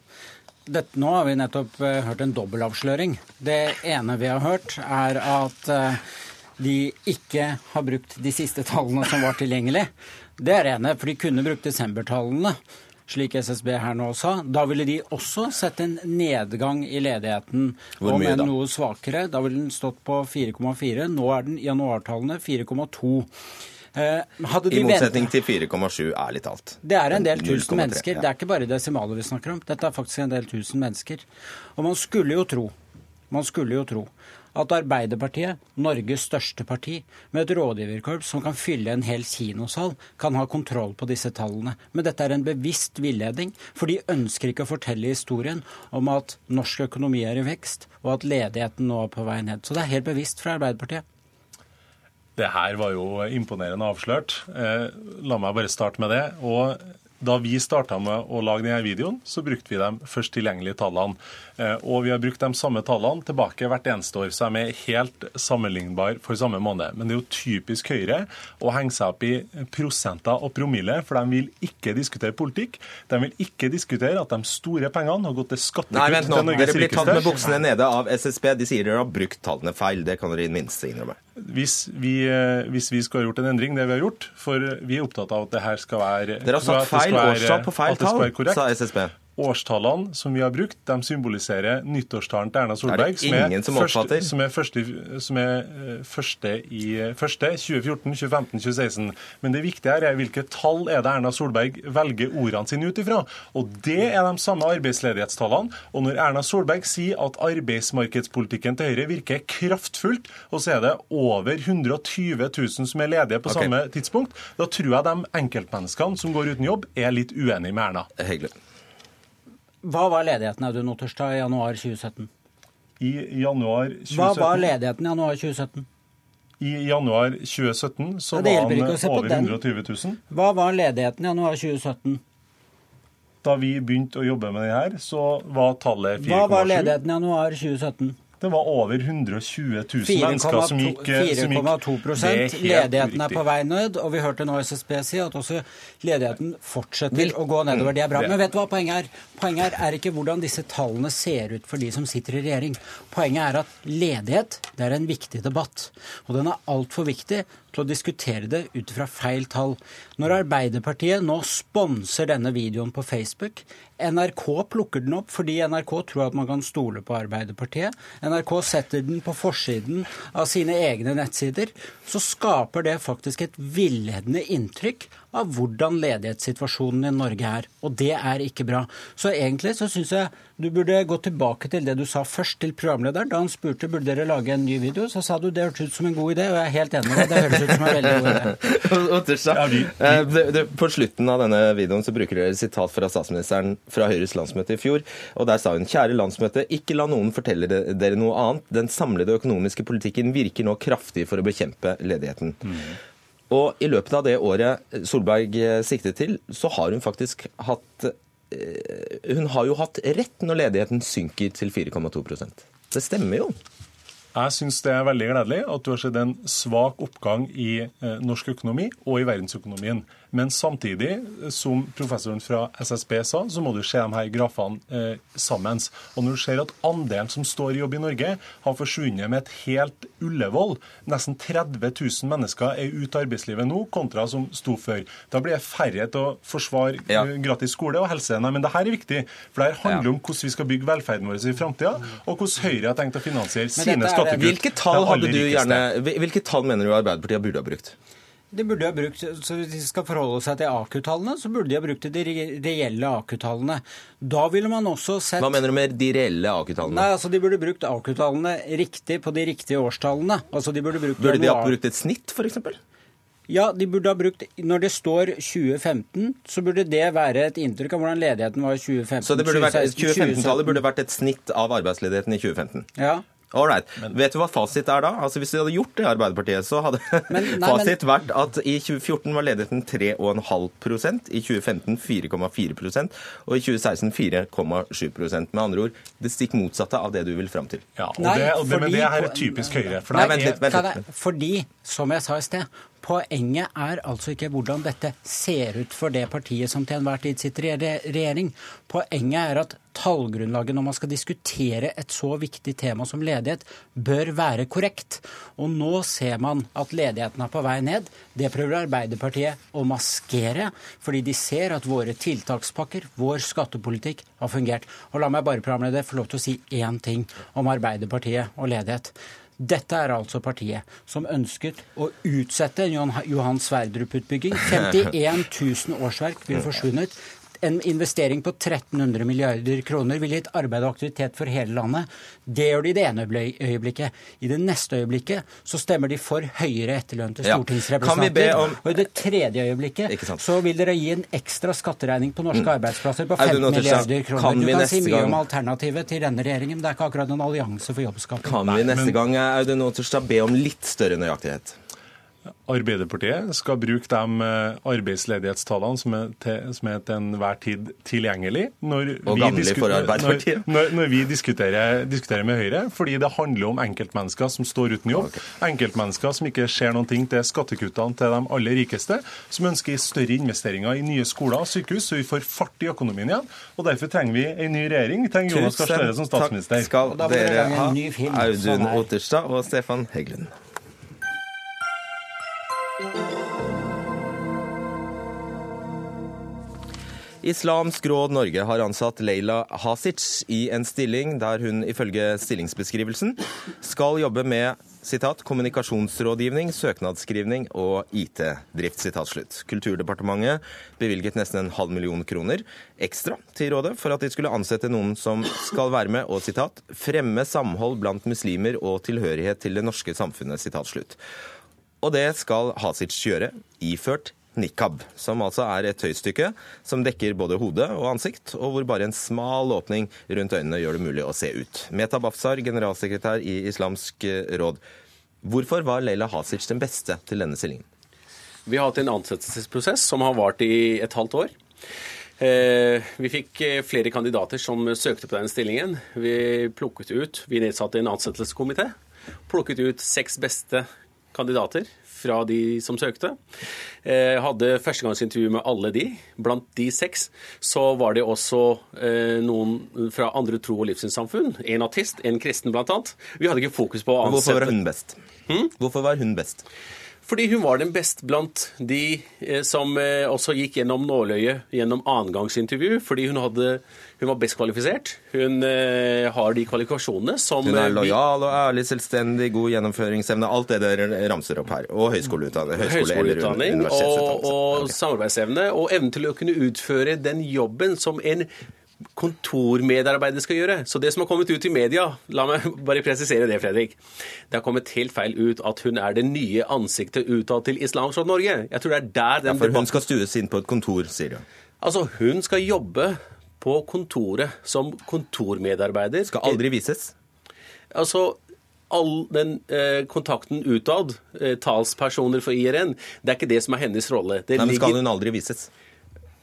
Dette, nå har vi nettopp uh, hørt en dobbeltavsløring. Det ene vi har hørt, er at uh, de ikke har brukt de siste tallene som var tilgjengelig. Det er det ene, for de kunne brukt desembertallene, slik SSB her nå sa. Da ville de også sett en nedgang i ledigheten, Hvor om enn noe svakere. Da ville den stått på 4,4. Nå er den januartallene 4,2. Eh, I motsetning til 4,7, ærlig talt. Det er en del tusen mennesker. Det er ikke bare desimaler vi snakker om. Dette er faktisk en del tusen mennesker. Og man skulle jo tro, man skulle jo tro at Arbeiderpartiet, Norges største parti, med et rådgiverkorps som kan fylle en hel kinosal, kan ha kontroll på disse tallene. Men dette er en bevisst villedning, for de ønsker ikke å fortelle historien om at norsk økonomi er i vekst, og at ledigheten nå er på vei ned. Så det er helt bevisst fra Arbeiderpartiet. Det her var jo imponerende avslørt. Eh, la meg bare starte med det. Og da vi starta med å lage denne videoen, så brukte vi de først tilgjengelige tallene. Eh, og vi har brukt de samme tallene tilbake hvert eneste år, så de er helt sammenlignbare for samme måned. Men det er jo typisk Høyre å henge seg opp i prosenter og promille, for de vil ikke diskutere politikk. De vil ikke diskutere at de store pengene har gått til skattekutt Nei, vent nå. Dere blir tatt med buksene nede av SSB. De sier dere har brukt tallene feil. Det kan dere i det minste innrømme. Hvis vi, eh, hvis vi skulle ha gjort en endring, det vi har gjort, for vi er opptatt av at det her skal være Dere har satt feil årstall på feil tall, sa SSB. Årstallene som vi har brukt, de symboliserer nyttårstalen til Erna Solberg, som er, som, første, som er, første, som er eh, første i første 2014, 2015, 2016. Men det viktige her er hvilke tall er det Erna Solberg velger ordene sine ut ifra. Og det er de samme arbeidsledighetstallene. Og når Erna Solberg sier at arbeidsmarkedspolitikken til Høyre virker kraftfullt, og så er det over 120 000 som er ledige på okay. samme tidspunkt, da tror jeg de enkeltmenneskene som går uten jobb, er litt uenige med Erna. Hyggelig. Hva var ledigheten Audun Otterstad i januar 2017? I januar 2017 Hva var ledigheten i januar 2017? I januar 2017 så var den over 120 000. Hva var ledigheten i januar 2017? Da vi begynte å jobbe med det her, så var tallet 4,7. Hva var ledigheten i januar 2017? Det var over 120 000 mennesker som gikk 4,2% Ledigheten er på vei ned, og vi hørte nå SSB si at også ledigheten fortsetter å gå nedover. Det er bra. Men vet du hva poenget er? Poenget er ikke hvordan disse tallene ser ut for de som sitter i regjering. Poenget er at ledighet det er en viktig debatt. Og den er altfor viktig til å diskutere det ut fra feil tall. Når Arbeiderpartiet nå sponser denne videoen på Facebook, NRK plukker den opp fordi NRK tror at man kan stole på Arbeiderpartiet. NRK setter den på forsiden av sine egne nettsider. Så skaper det faktisk et villedende inntrykk av hvordan ledighetssituasjonen i Norge er. Og det er ikke bra. Så egentlig så syns jeg du burde gå tilbake til det du sa først til programlederen. Da han spurte burde dere lage en ny video, så sa du det hørtes ut som en god idé, og jeg er helt enig med deg. Det høres ut som en veldig god idé. Eh, på slutten av denne videoen så bruker dere sitat fra statsministeren fra Høyres landsmøte i fjor, og der sa hun kjære landsmøte, ikke la noen fortelle dere noe annet. Den samlede økonomiske politikken virker nå kraftig for å bekjempe ledigheten. Mm. Og i løpet av det året Solberg eh, siktet til, så har hun faktisk hatt eh, Hun har jo hatt rett når ledigheten synker til 4,2% Det stemmer jo. Jeg syns det er veldig gledelig at du har sett en svak oppgang i eh, norsk økonomi og i verdensøkonomien. Men samtidig, som professoren fra SSB sa, så må du se de her grafene eh, sammen. Og når du ser at andelen som står i jobb i Norge, har forsvunnet med et helt Ullevål, nesten 30 000 mennesker er ute av arbeidslivet nå, kontra som sto før. Da blir det færre til å forsvare ja. Eh, gratis skole og helse. Nei, men det her er viktig, for det her handler ja. om hvordan vi skal bygge velferden vår i framtida, og hvordan Høyre har tenkt å finansiere sine skattekutt. Hvilke tall, hadde du gjerne, hvilke tall mener du Arbeiderpartiet burde ha brukt? De burde ha brukt, så Hvis de skal forholde seg til AKU-tallene, så burde de ha brukt de reelle AKU-tallene. Da ville man også sett Hva mener du med de reelle AKU-tallene? Nei, altså De burde brukt AKU-tallene riktig på de riktige årstallene. Altså de Burde brukt Burde de ha brukt et snitt, f.eks.? Ja, de burde ha brukt Når det står 2015, så burde det være et inntrykk av hvordan ledigheten var i 2015. Så 2015-tallet burde vært et snitt av arbeidsledigheten i 2015? Ja. Ålreit. Vet du hva fasit er da? Altså Hvis de hadde gjort det i Arbeiderpartiet, så hadde men, nei, fasit men... vært at i 2014 var ledigheten 3,5% i 2015 4,4% og i 2016 4,7% Med andre ord det stikk motsatte av det du vil fram til. Ja, og, nei, det, og det, fordi... Men det er typisk Høyre. For nei, vent litt, vent litt. Fordi, som jeg sa i sted, Poenget er altså ikke hvordan dette ser ut for det partiet som til enhver tid sitter i regjering. Poenget er at tallgrunnlaget når man skal diskutere et så viktig tema som ledighet, bør være korrekt. Og nå ser man at ledigheten er på vei ned. Det prøver Arbeiderpartiet å maskere, fordi de ser at våre tiltakspakker, vår skattepolitikk, har fungert. Og la meg bare programleder, få lov til å si én ting om Arbeiderpartiet og ledighet. Dette er altså partiet som ønsket å utsette Johan Sverdrup-utbygging. 51 000 årsverk ville forsvunnet en investering på 1300 milliarder kroner ville gitt arbeid og aktivitet for hele landet. Det gjør de i det ene øyeblikket. I det neste øyeblikket så stemmer de for høyere etterlønn til stortingsrepresentanter. Ja. Om... Og i det tredje øyeblikket så vil dere gi en ekstra skatteregning på norske mm. arbeidsplasser på 15 milliarder kroner. Kan du kan si mye gang... om alternativet til denne regjeringen, men det er ikke akkurat en allianse for jobbskaping. Kan vi neste gang Audun Otterstad, be om litt større nøyaktighet? Arbeiderpartiet skal bruke de eh, arbeidsledighetstallene som er til, som er til enhver tid tilgjengelig når, vi, for når, når, når vi diskuterer, diskuterer, med Høyre, fordi det handler om enkeltmennesker som står uten jobb. Okay. Enkeltmennesker som ikke ser noen ting til skattekuttene til de aller rikeste, som ønsker større investeringer i nye skoler og sykehus, så vi får fart i økonomien igjen. og Derfor trenger vi en ny regjering. Vi trenger Jonas Gahr Støre som statsminister. Takk skal dere ha, Audun sånn Otterstad og Stefan Heggelund. Islamsk Råd Norge har ansatt Leila Hasic i en stilling der hun ifølge stillingsbeskrivelsen skal jobbe med sitat, kommunikasjonsrådgivning, søknadsskrivning og IT-drift. Kulturdepartementet bevilget nesten en halv million kroner ekstra til rådet for at de skulle ansette noen som skal være med og sitat, fremme samhold blant muslimer og tilhørighet til det norske samfunnet. slutt. Og det skal Hasic gjøre, iført nikab, som altså er et tøystykke som dekker både hode og ansikt, og hvor bare en smal åpning rundt øynene gjør det mulig å se ut. Meta Bafsar, generalsekretær i Islamsk råd. Hvorfor var Leila Hasic den beste til denne stillingen? Vi har hatt en ansettelsesprosess som har vart i et halvt år. Eh, vi fikk eh, flere kandidater som søkte på den stillingen. Vi plukket ut, vi nedsatte en ansettelseskomité. Plukket ut seks beste kandidater fra de som søkte. Eh, hadde førstegangsintervju med alle de. Blant de seks så var det også eh, noen fra andre tro- og livssynssamfunn. En artist, en kristen bl.a. Vi hadde ikke fokus på å ansette Hvorfor var hun best? Hmm? Hvorfor var hun best? Fordi hun var den best blant de eh, som eh, også gikk gjennom nåløyet gjennom annengangsintervju. Fordi hun, hadde, hun, var best kvalifisert. Hun eh, har de kvalifikasjonene som Hun er lojal og ærlig, selvstendig, god gjennomføringsevne. Alt det dere ramser opp her. Og høyskoleutdanning. Høyskoleutdanning og, og samarbeidsevne. Og evne til å kunne utføre den jobben som en kontormedarbeider skal gjøre. Så det som har kommet ut i media, la meg bare presisere det, Fredrik. Det har kommet helt feil ut at hun er det nye ansiktet utad til Islamsk Råd Norge. Jeg tror det er der den ja, For hun skal stues inn på et kontor, sier du? Altså, hun skal jobbe på kontoret som kontormedarbeider. Skal aldri vises? Altså, all den eh, kontakten utad, eh, talspersoner for IRN, det er ikke det som er hennes rolle. Det Nei, men Skal hun aldri vises?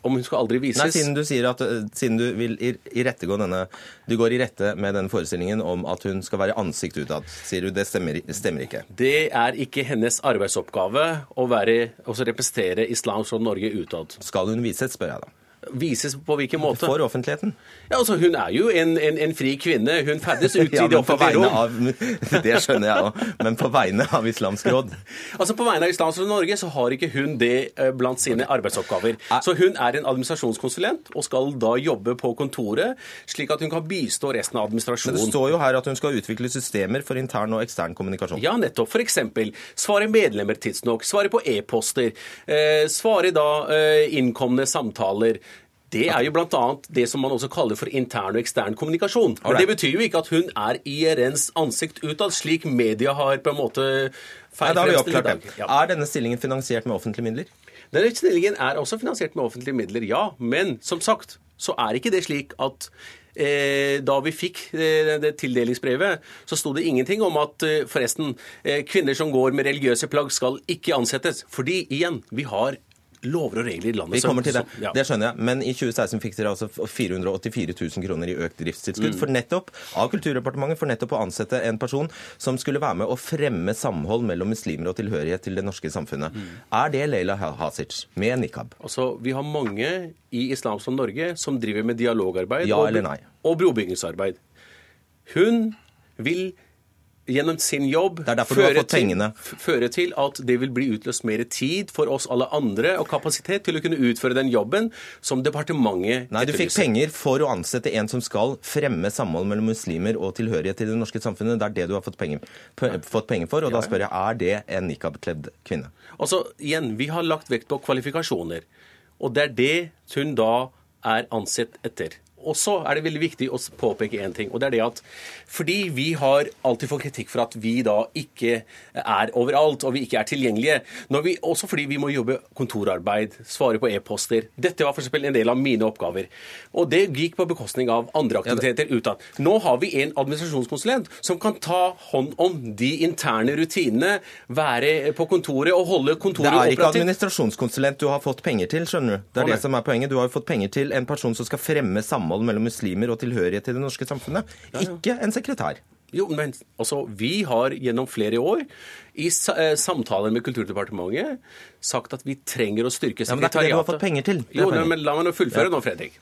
Om hun skal aldri vises. Nei, Siden du sier at eh, siden du vil irettegå denne Du går i rette med den forestillingen om at hun skal være ansikt utad, sier du det stemmer, stemmer, ikke? Det er ikke hennes arbeidsoppgave å være, representere islam som Norge utad. Skal hun vises, spør jeg da. Vises på hvilken måte? For offentligheten. Ja, altså Hun er jo en, en, en fri kvinne. Hun ferdes ut ja, i det offentlige rom. Av, det skjønner jeg òg, men på vegne av Islamsk Råd? Altså På vegne av Islamsk Råd Norge så har ikke hun det eh, blant sine arbeidsoppgaver. Så hun er en administrasjonskonsulent og skal da jobbe på kontoret, slik at hun kan bistå resten av administrasjonen. Men Det står jo her at hun skal utvikle systemer for intern og ekstern kommunikasjon. Ja, nettopp. F.eks. svare medlemmer tidsnok, svare på e-poster, eh, svare da eh, innkomne samtaler Det er jo bl.a. det som man også kaller for intern og ekstern kommunikasjon. Men det betyr jo ikke at hun er IRNs ansikt utad, slik media har på en måte Nei, da har vi oppklart det. Ja. Er denne stillingen finansiert med offentlige midler? Denne stillingen er også finansiert med offentlige midler, ja. Men som sagt så er ikke det slik at eh, da vi fikk eh, det tildelingsbrevet, så sto det ingenting om at eh, forresten, kvinner som går med religiøse plagg skal ikke ansettes. Fordi igjen, vi har lover og regler i landet. Vi kommer til det, ja. det skjønner jeg. Men i 2016 fikk dere altså 484 000 kroner i økt driftstilskudd mm. for nettopp av Kulturdepartementet for nettopp å ansette en person som skulle være med å fremme samhold mellom muslimer og tilhørighet til det norske samfunnet. Mm. Er det Leila Hasic med nikab? Altså, Vi har mange i Islam som Norge som driver med dialogarbeid ja, og, og brobyggingsarbeid. Hun vil gjennom sin jobb føre til, føre til, at det vil bli utløst mer tid for oss alle andre og kapasitet til å kunne utføre den jobben som departementet Nei, du fikk penger for å ansette en som skal fremme samhold mellom muslimer og tilhørighet til det norske samfunnet. Det er det du har fått penger, fått penger for. Og da spør jeg, er det en nikab-kledd kvinne? Altså, igjen, vi har lagt vekt på kvalifikasjoner. Og det er det hun da er ansett etter. Og så er det veldig viktig å påpeke én ting. og det er det at Fordi vi har alltid fått kritikk for at vi da ikke er overalt og vi ikke er tilgjengelige. Vi, også fordi vi må jobbe kontorarbeid, svare på e-poster. Dette var f.eks. en del av mine oppgaver. Og det gikk på bekostning av andre aktiviteter utad. Nå har vi en administrasjonskonsulent som kan ta hånd om de interne rutinene, være på kontoret og holde kontoret operativt. Det er ikke administrasjonskonsulent du har fått penger til, skjønner du. Det er det som er poenget. Du har jo fått penger til en person som skal fremme samhold samhold mellom muslimer og tilhørighet til det norske samfunnet. Ikke en sekretær. Jo, men altså, Vi har gjennom flere år i eh, samtaler med Kulturdepartementet sagt at vi trenger å styrke sekretariatet. Ja, men det er ikke det du har fått penger til. Jo, men La meg nå fullføre ja. nå, Fredrik.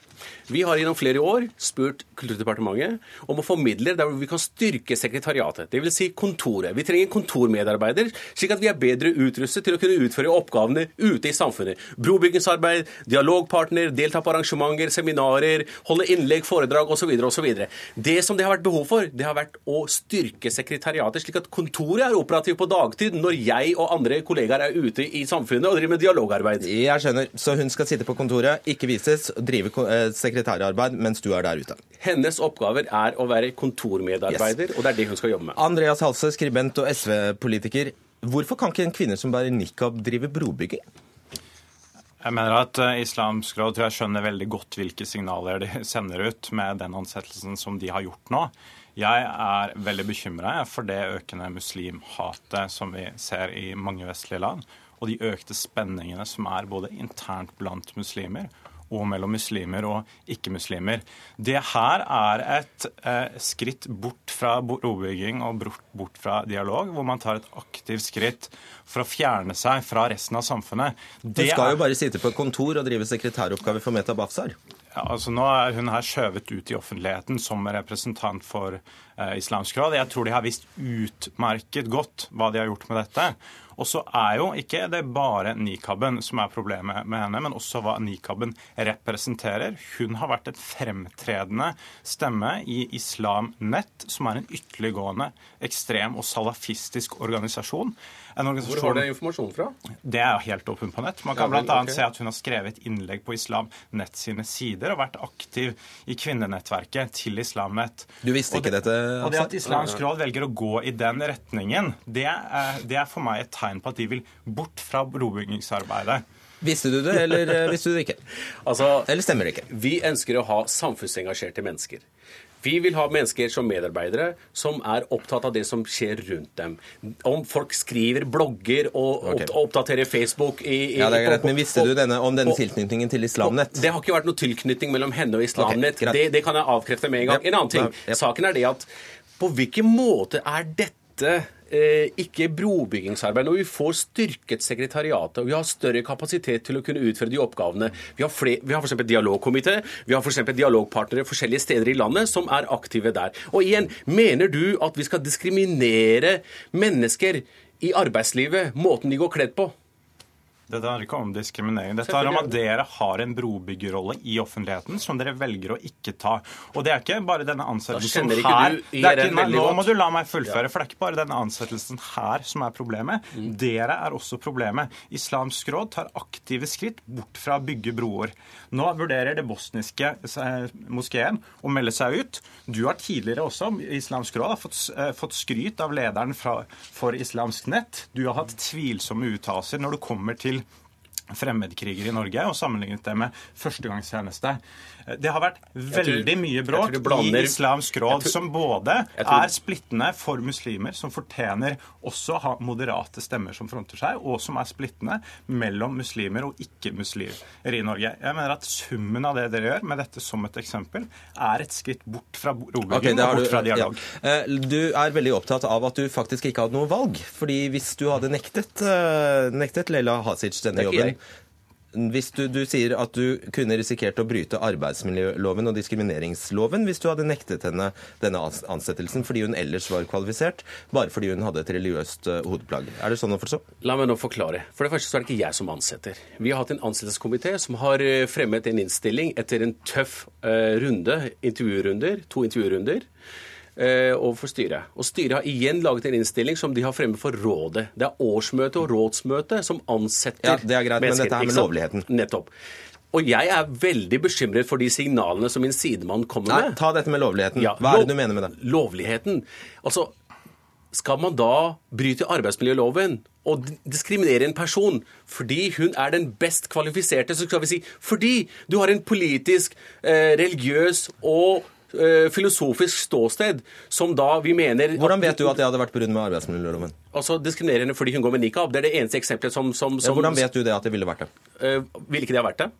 Vi har gjennom flere år spurt Kulturdepartementet om å få midler der vi kan styrke sekretariatet, dvs. Si kontoret. Vi trenger kontormedarbeider, slik at vi er bedre utrustet til å kunne utføre oppgavene ute i samfunnet. Brobyggingsarbeid, dialogpartner, delta på arrangementer, seminarer, holde innlegg, foredrag osv. osv. Det som det har vært behov for, det har vært å styrke sekretariatet, slik at kontoret er operativt på dagtid når jeg og andre kollegaer er ute i samfunnet og driver med dialogarbeid. Jeg skjønner. Så hun skal sitte på kontoret, ikke vises, drive eh, sekretærarbeid mens du er der ute. Hennes oppgaver er å være kontormedarbeider, yes. og det er det hun skal jobbe med. Andreas Halse, skribent og SV-politiker. Hvorfor kan ikke en kvinne som bærer nikab, drive brobygging? Jeg mener at eh, Islamsk råd tror jeg skjønner veldig godt hvilke signaler de sender ut med den ansettelsen som de har gjort nå. Jeg er veldig bekymra for det økende muslimhatet som vi ser i mange vestlige land, og de økte spenningene som er både internt blant muslimer og mellom muslimer og ikke-muslimer. Det her er et eh, skritt bort fra brobygging og bort, bort, fra dialog, hvor man tar et aktivt skritt for å fjerne seg fra resten av samfunnet. Det du skal jo bare sitte på et kontor og drive sekretæroppgaver for Meta Bafsar. Ja, altså Nå er hun her skjøvet ut i offentligheten som representant for eh, Islamsk råd. Jeg tror de har visst utmerket godt hva de har gjort med dette. Og så er jo ikke det bare nikaben som er problemet med henne, men også hva nikaben representerer. Hun har vært et fremtredende stemme i Islam Nett, som er en ytterliggående, ekstrem og salafistisk organisasjon. Hvor har du informasjonen fra? Det er helt åpent på nett. Man kan ja, bl.a. okay. se at hun har skrevet innlegg på Islam Nett sine sider og vært aktiv i kvinnenettverket til Islam Nett. Du visste ikke det, dette? Og det at Islamsk råd velger å gå i den retningen, det er, det er for meg et tegn på at de vil bort fra brobyggingsarbeidet. Visste du det, eller eh, visste du det ikke? Altså, eller stemmer det ikke? Vi ønsker å ha samfunnsengasjerte mennesker. Vi vil ha mennesker som medarbeidere som er opptatt av det som skjer rundt dem. Om folk skriver blogger og okay. oppdaterer Facebook i, i, Ja, det er greit, Men visste du denne, om denne tilknytningen til Islamnett? Det har ikke vært noe tilknytning mellom henne og Islamnett. Okay, det, det, kan jeg avkrefte med en gang. En annen ting. Saken er det at på hvilken måte er dette ikke brobyggingsarbeid. Når vi får styrket sekretariatet og vi har større kapasitet til å kunne utføre de oppgavene Vi har, flere, vi har f.eks. dialogkomité, vi har f.eks. dialogpartnere forskjellige steder i landet som er aktive der. Og igjen, mener du at vi skal diskriminere mennesker i arbeidslivet, måten de går kledd på? Dette handler ikke om diskriminering. Dette handler om at dere har en brobyggerrolle i offentligheten som dere velger å ikke ta. Og det er ikke bare denne ansettelsen her du er ikke, nei, Nå må du la meg fullføre, for det er ikke bare denne ansettelsen her som er problemet. Dere er også problemet. Islamsk råd tar aktive skritt bort fra å bygge broer. Nå vurderer det bosniske eh, moskeen å melde seg ut. Du har tidligere også, Islamsk råd, har fått, eh, fått skryt av lederen fra, for Islamsk nett. Du har hatt tvilsomme uttalelser når det kommer til fremmedkrigere i Norge og sammenlignet det med førstegangstjeneste. Det har vært veldig mye jeg bråk blander- i Islamsk råd, tror- som både tror- er splittende for muslimer, som fortjener også å ha moderate stemmer som fronter seg, og som er splittende mellom muslimer og ikke-muslimer i Norge. Jeg mener at summen av det dere gjør, med dette som et eksempel, er et skritt bort fra robygging okay, og du- bort fra dialog. ja. Eh, Du er veldig opptatt av at du faktisk ikke hadde noe valg. Fordi hvis du hadde nektet, eh, nektet Leila Hasic denne jobben hvis du, du sier at du kunne risikert å bryte arbeidsmiljøloven og diskrimineringsloven hvis du hadde nektet henne denne ansettelsen fordi hun ellers var kvalifisert, bare fordi hun hadde et religiøst eh, hodeplagg. Er det sånn å forstå? La meg nå forklare. For det første så er det ikke jeg som ansetter. Vi har hatt en ansettelseskomité som har eh, fremmet en innstilling etter en tøff eh, runde, intervjurunder, to intervjurunder, overfor styret. Og styret har igjen laget en innstilling som de har fremmet for rådet. Det er årsmøte og rådsmøte som ansetter Ja, det er greit, men dette er med lovligheten. Nettopp. Og jeg er veldig bekymret for de signalene som min sidemann kommer Nei, med. ta dette med lovligheten. Ja, Hva er det du mener med det? Lovligheten. Altså, skal man da bryte arbeidsmiljøloven og diskriminere en person fordi hun er den best kvalifiserte, så skal vi si fordi du har en politisk, eh, religiøs og eh, filosofisk ståsted som da vi mener Hvordan vet du at det hadde vært brudd med arbeidsmiljøloven? Altså diskriminerende fordi hun går med nikab. Det er det eneste eksempelet som, som, Ja, hvordan vet du det at det ville vært det? eh, Ville ikke det ha vært det?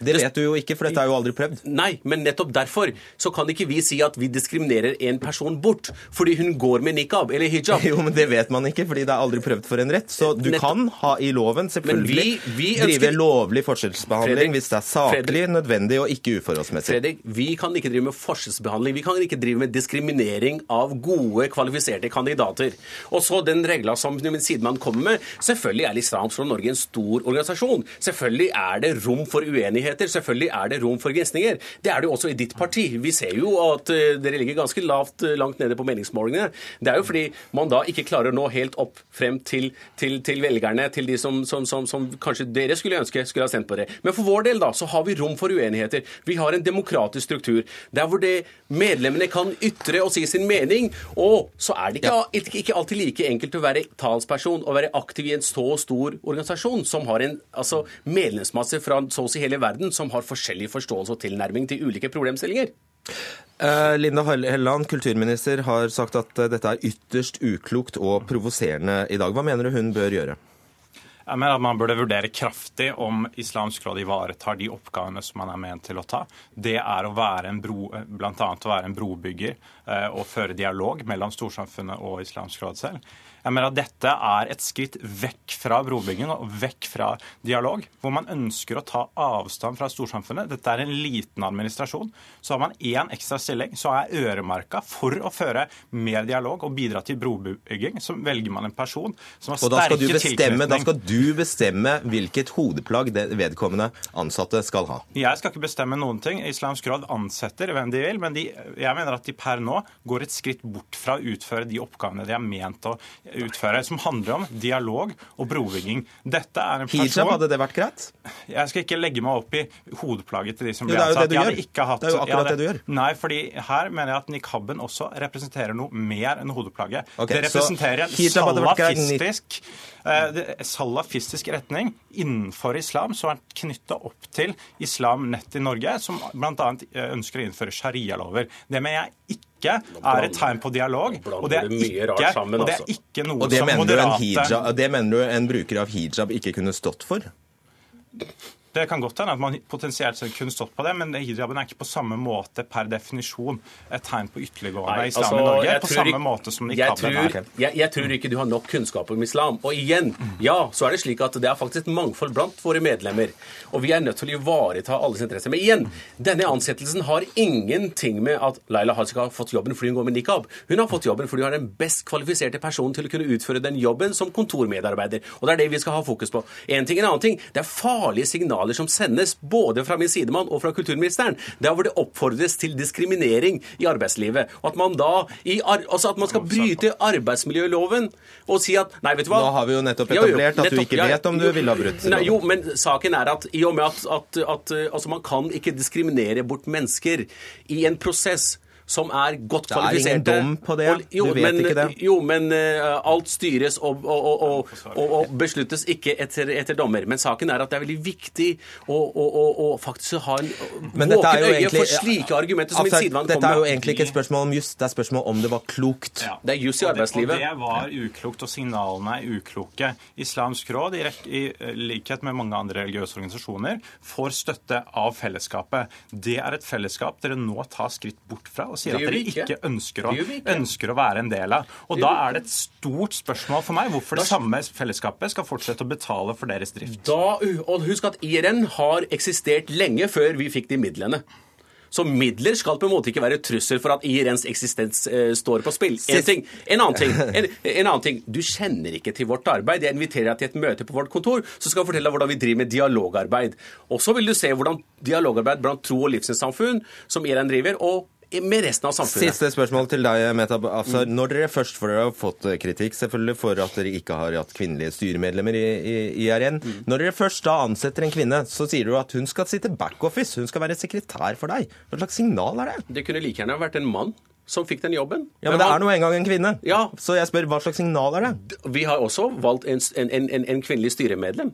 Det vet du jo ikke, for dette er jo aldri prøvd. Nei, men nettopp derfor så kan ikke vi si at vi diskriminerer en person bort fordi hun går med nikab eller hijab. Jo, men det vet man ikke, fordi det er aldri prøvd for en rett. Så du Nettopp. kan ha i loven selvfølgelig vi- vi drive lovlig forskjellsbehandling Fredrik, hvis det er saklig, Fredrik. nødvendig og ikke uforholdsmessig. Fredrik, vi kan ikke drive med forskjellsbehandling. Vi kan ikke drive med diskriminering av gode, kvalifiserte kandidater. Og så den regla som sidemann kommer med. Selvfølgelig er Islamsk Norge en stor organisasjon. Selvfølgelig er det rom for uenigheter. Selvfølgelig er det rom for gnisninger. Det er det jo også i ditt parti. Vi ser jo at eh, dere ligger ganske lavt eh, langt nede på meningsmålingene. Det er jo fordi man da ikke klarer å nå helt opp frem til, til, til velgerne, til de som, som, som, som kanskje dere skulle ønske skulle ha stemt på det. Men for vår del da, så har vi rom for uenigheter. Vi har en demokratisk struktur der hvor det medlemmene kan ytre og si sin mening. Og så er det ikke, ikke, ikke alltid like enkelt å være talsperson og være aktiv i en så stor organisasjon som har en altså, medlemsmasse fra så å si hele verden som har forskjellig forståelse og tilnærming til ulike problemstillinger. Eh, Linda Hell- Helleland, kulturminister, har sagt at eh, dette er ytterst uklokt og provoserende i dag. Hva mener du hun bør gjøre? Jeg mener at Man burde vurdere kraftig om Islamsk råd ivaretar de oppgavene som man er ment til å ta. Det er å være en bro, blant annet å være en brobygger eh, og føre dialog mellom storsamfunnet og Islamsk råd selv. Jeg mener at Dette er et skritt vekk fra brobygging og vekk fra dialog, hvor man ønsker å ta avstand fra storsamfunnet. Dette er en liten administrasjon. Så har man én ekstra stilling, så er øremerka for å føre mer dialog og bidra til brobygging. Så velger man en person som har sterke tilknytninger. da skal du bestemme hvilket hodeplagg det vedkommende ansatte skal ha. Jeg skal ikke bestemme noen ting. Islamsk råd ansetter hvem de vil, men de, jeg mener at de per nå går et skritt bort fra å utføre de oppgavene de er ment å utføre, som handler om dialog og brobygging. Dette er en person Hijab, hadde det vært greit? Jeg skal ikke legge meg opp i hodeplaget til de som blir ansatt. det hatt- er jo akkurat hadde... det du gjør. Nei, fordi her mener jeg at nikaben også representerer noe mer enn hodeplagget. Okay, det representerer en salafistisk eh, salafistisk retning innenfor islam som er knytta opp til Islam Nett i Norge, som bl.a. ønsker å innføre sharialover. Det mener jeg ikke er et tegn på dialog, og det er ikke, og det er altså. ikke noe Og det som mener, du en moderate hijab, det mener du en bruker av hijab ikke kunne stått for? Det kan godt hende at man potensielt sett kunne stått på det, men hijaben er ikke på samme måte per definisjon et tegn på ytterliggående islam altså, i Norge. På samme ikke- måte som nikaben er. jeg, jeg tror ikke du har nok kunnskap om islam. Og igjen, ja, så er det slik at det er faktisk et mangfold blant våre medlemmer. Og vi er nødt til å ivareta alles interesser. Men igjen, denne ansettelsen har ingenting med at Laila Hajika har fått jobben fordi hun går med nikab. Hun har fått jobben fordi hun er den best kvalifiserte personen til å kunne utføre den jobben som kontormedarbeider. Og det er det vi skal ha fokus på. En ting, en annen ting, det er farlige signaler som sendes både fra min sidemann og fra kulturministeren. Der hvor det oppfordres til diskriminering i arbeidslivet. Og at man da i ar altså at man skal bryte arbeidsmiljøloven og si at Nei, vet du hva Nå har vi jo nettopp etablert at du ikke vet om du ville ha brutt loven. jo, men saken er at i og med at, at, at altså man kan ikke diskriminere bort mennesker i en prosess som er godt kvalifiserte. Det er ingen dom på det. du Jo, vet men, ikke det. Jo, men uh, alt styres og, og, og, og, og, og besluttes ikke etter, etter dommer. Men saken er at det er veldig viktig å, å, å, å faktisk ha en våken øye egentlig- for slike argumenter som min Altså, sidemann Dette er jo egentlig ikke et spørsmål om juss, det er et spørsmål om det var klokt. Det er juss i Og det- arbeidslivet. Og det var uklokt, og signalene er ukloke. Islamsk råd, i, rek- i eh, likhet med mange andre religiøse organisasjoner, får støtte av fellesskapet. Det er et fellesskap dere nå tar skritt bort fra og sier at dere ikke. ønsker å, ønsker å være en del av. Og da er det et stort spørsmål for meg hvorfor det samme fellesskapet skal fortsette å betale for deres drift. Da, og husk at IRN har eksistert lenge før vi fikk de midlene. Så midler skal på en måte ikke være trussel for at IRNs eksistens eh, står på spill. En, ting, en, annen ting, en, en annen ting. Du kjenner ikke til vårt arbeid. Jeg inviterer deg til et møte på vårt kontor, så skal jeg fortelle deg hvordan vi driver med dialogarbeid. Og så vil du se hvordan dialogarbeid blant tro- og livssynssamfunn, som IRN driver, og med resten av samfunnet. Siste spørsmål til deg, Meta. Afsar. når dere først for dere har fått kritikk selvfølgelig for at dere ikke har hatt kvinnelige styremedlemmer i, i, IRN mm. når dere først da ansetter en kvinne, så sier du at hun skal sitte backoffice, hun skal være sekretær for deg. Hva slags signal er det? Det kunne like gjerne vært en mann som fikk den jobben. Ja, men Det er nå engang en kvinne. Ja. Så jeg spør, hva slags signal er det? Vi har også valgt en, en, en, en kvinnelig styremedlem.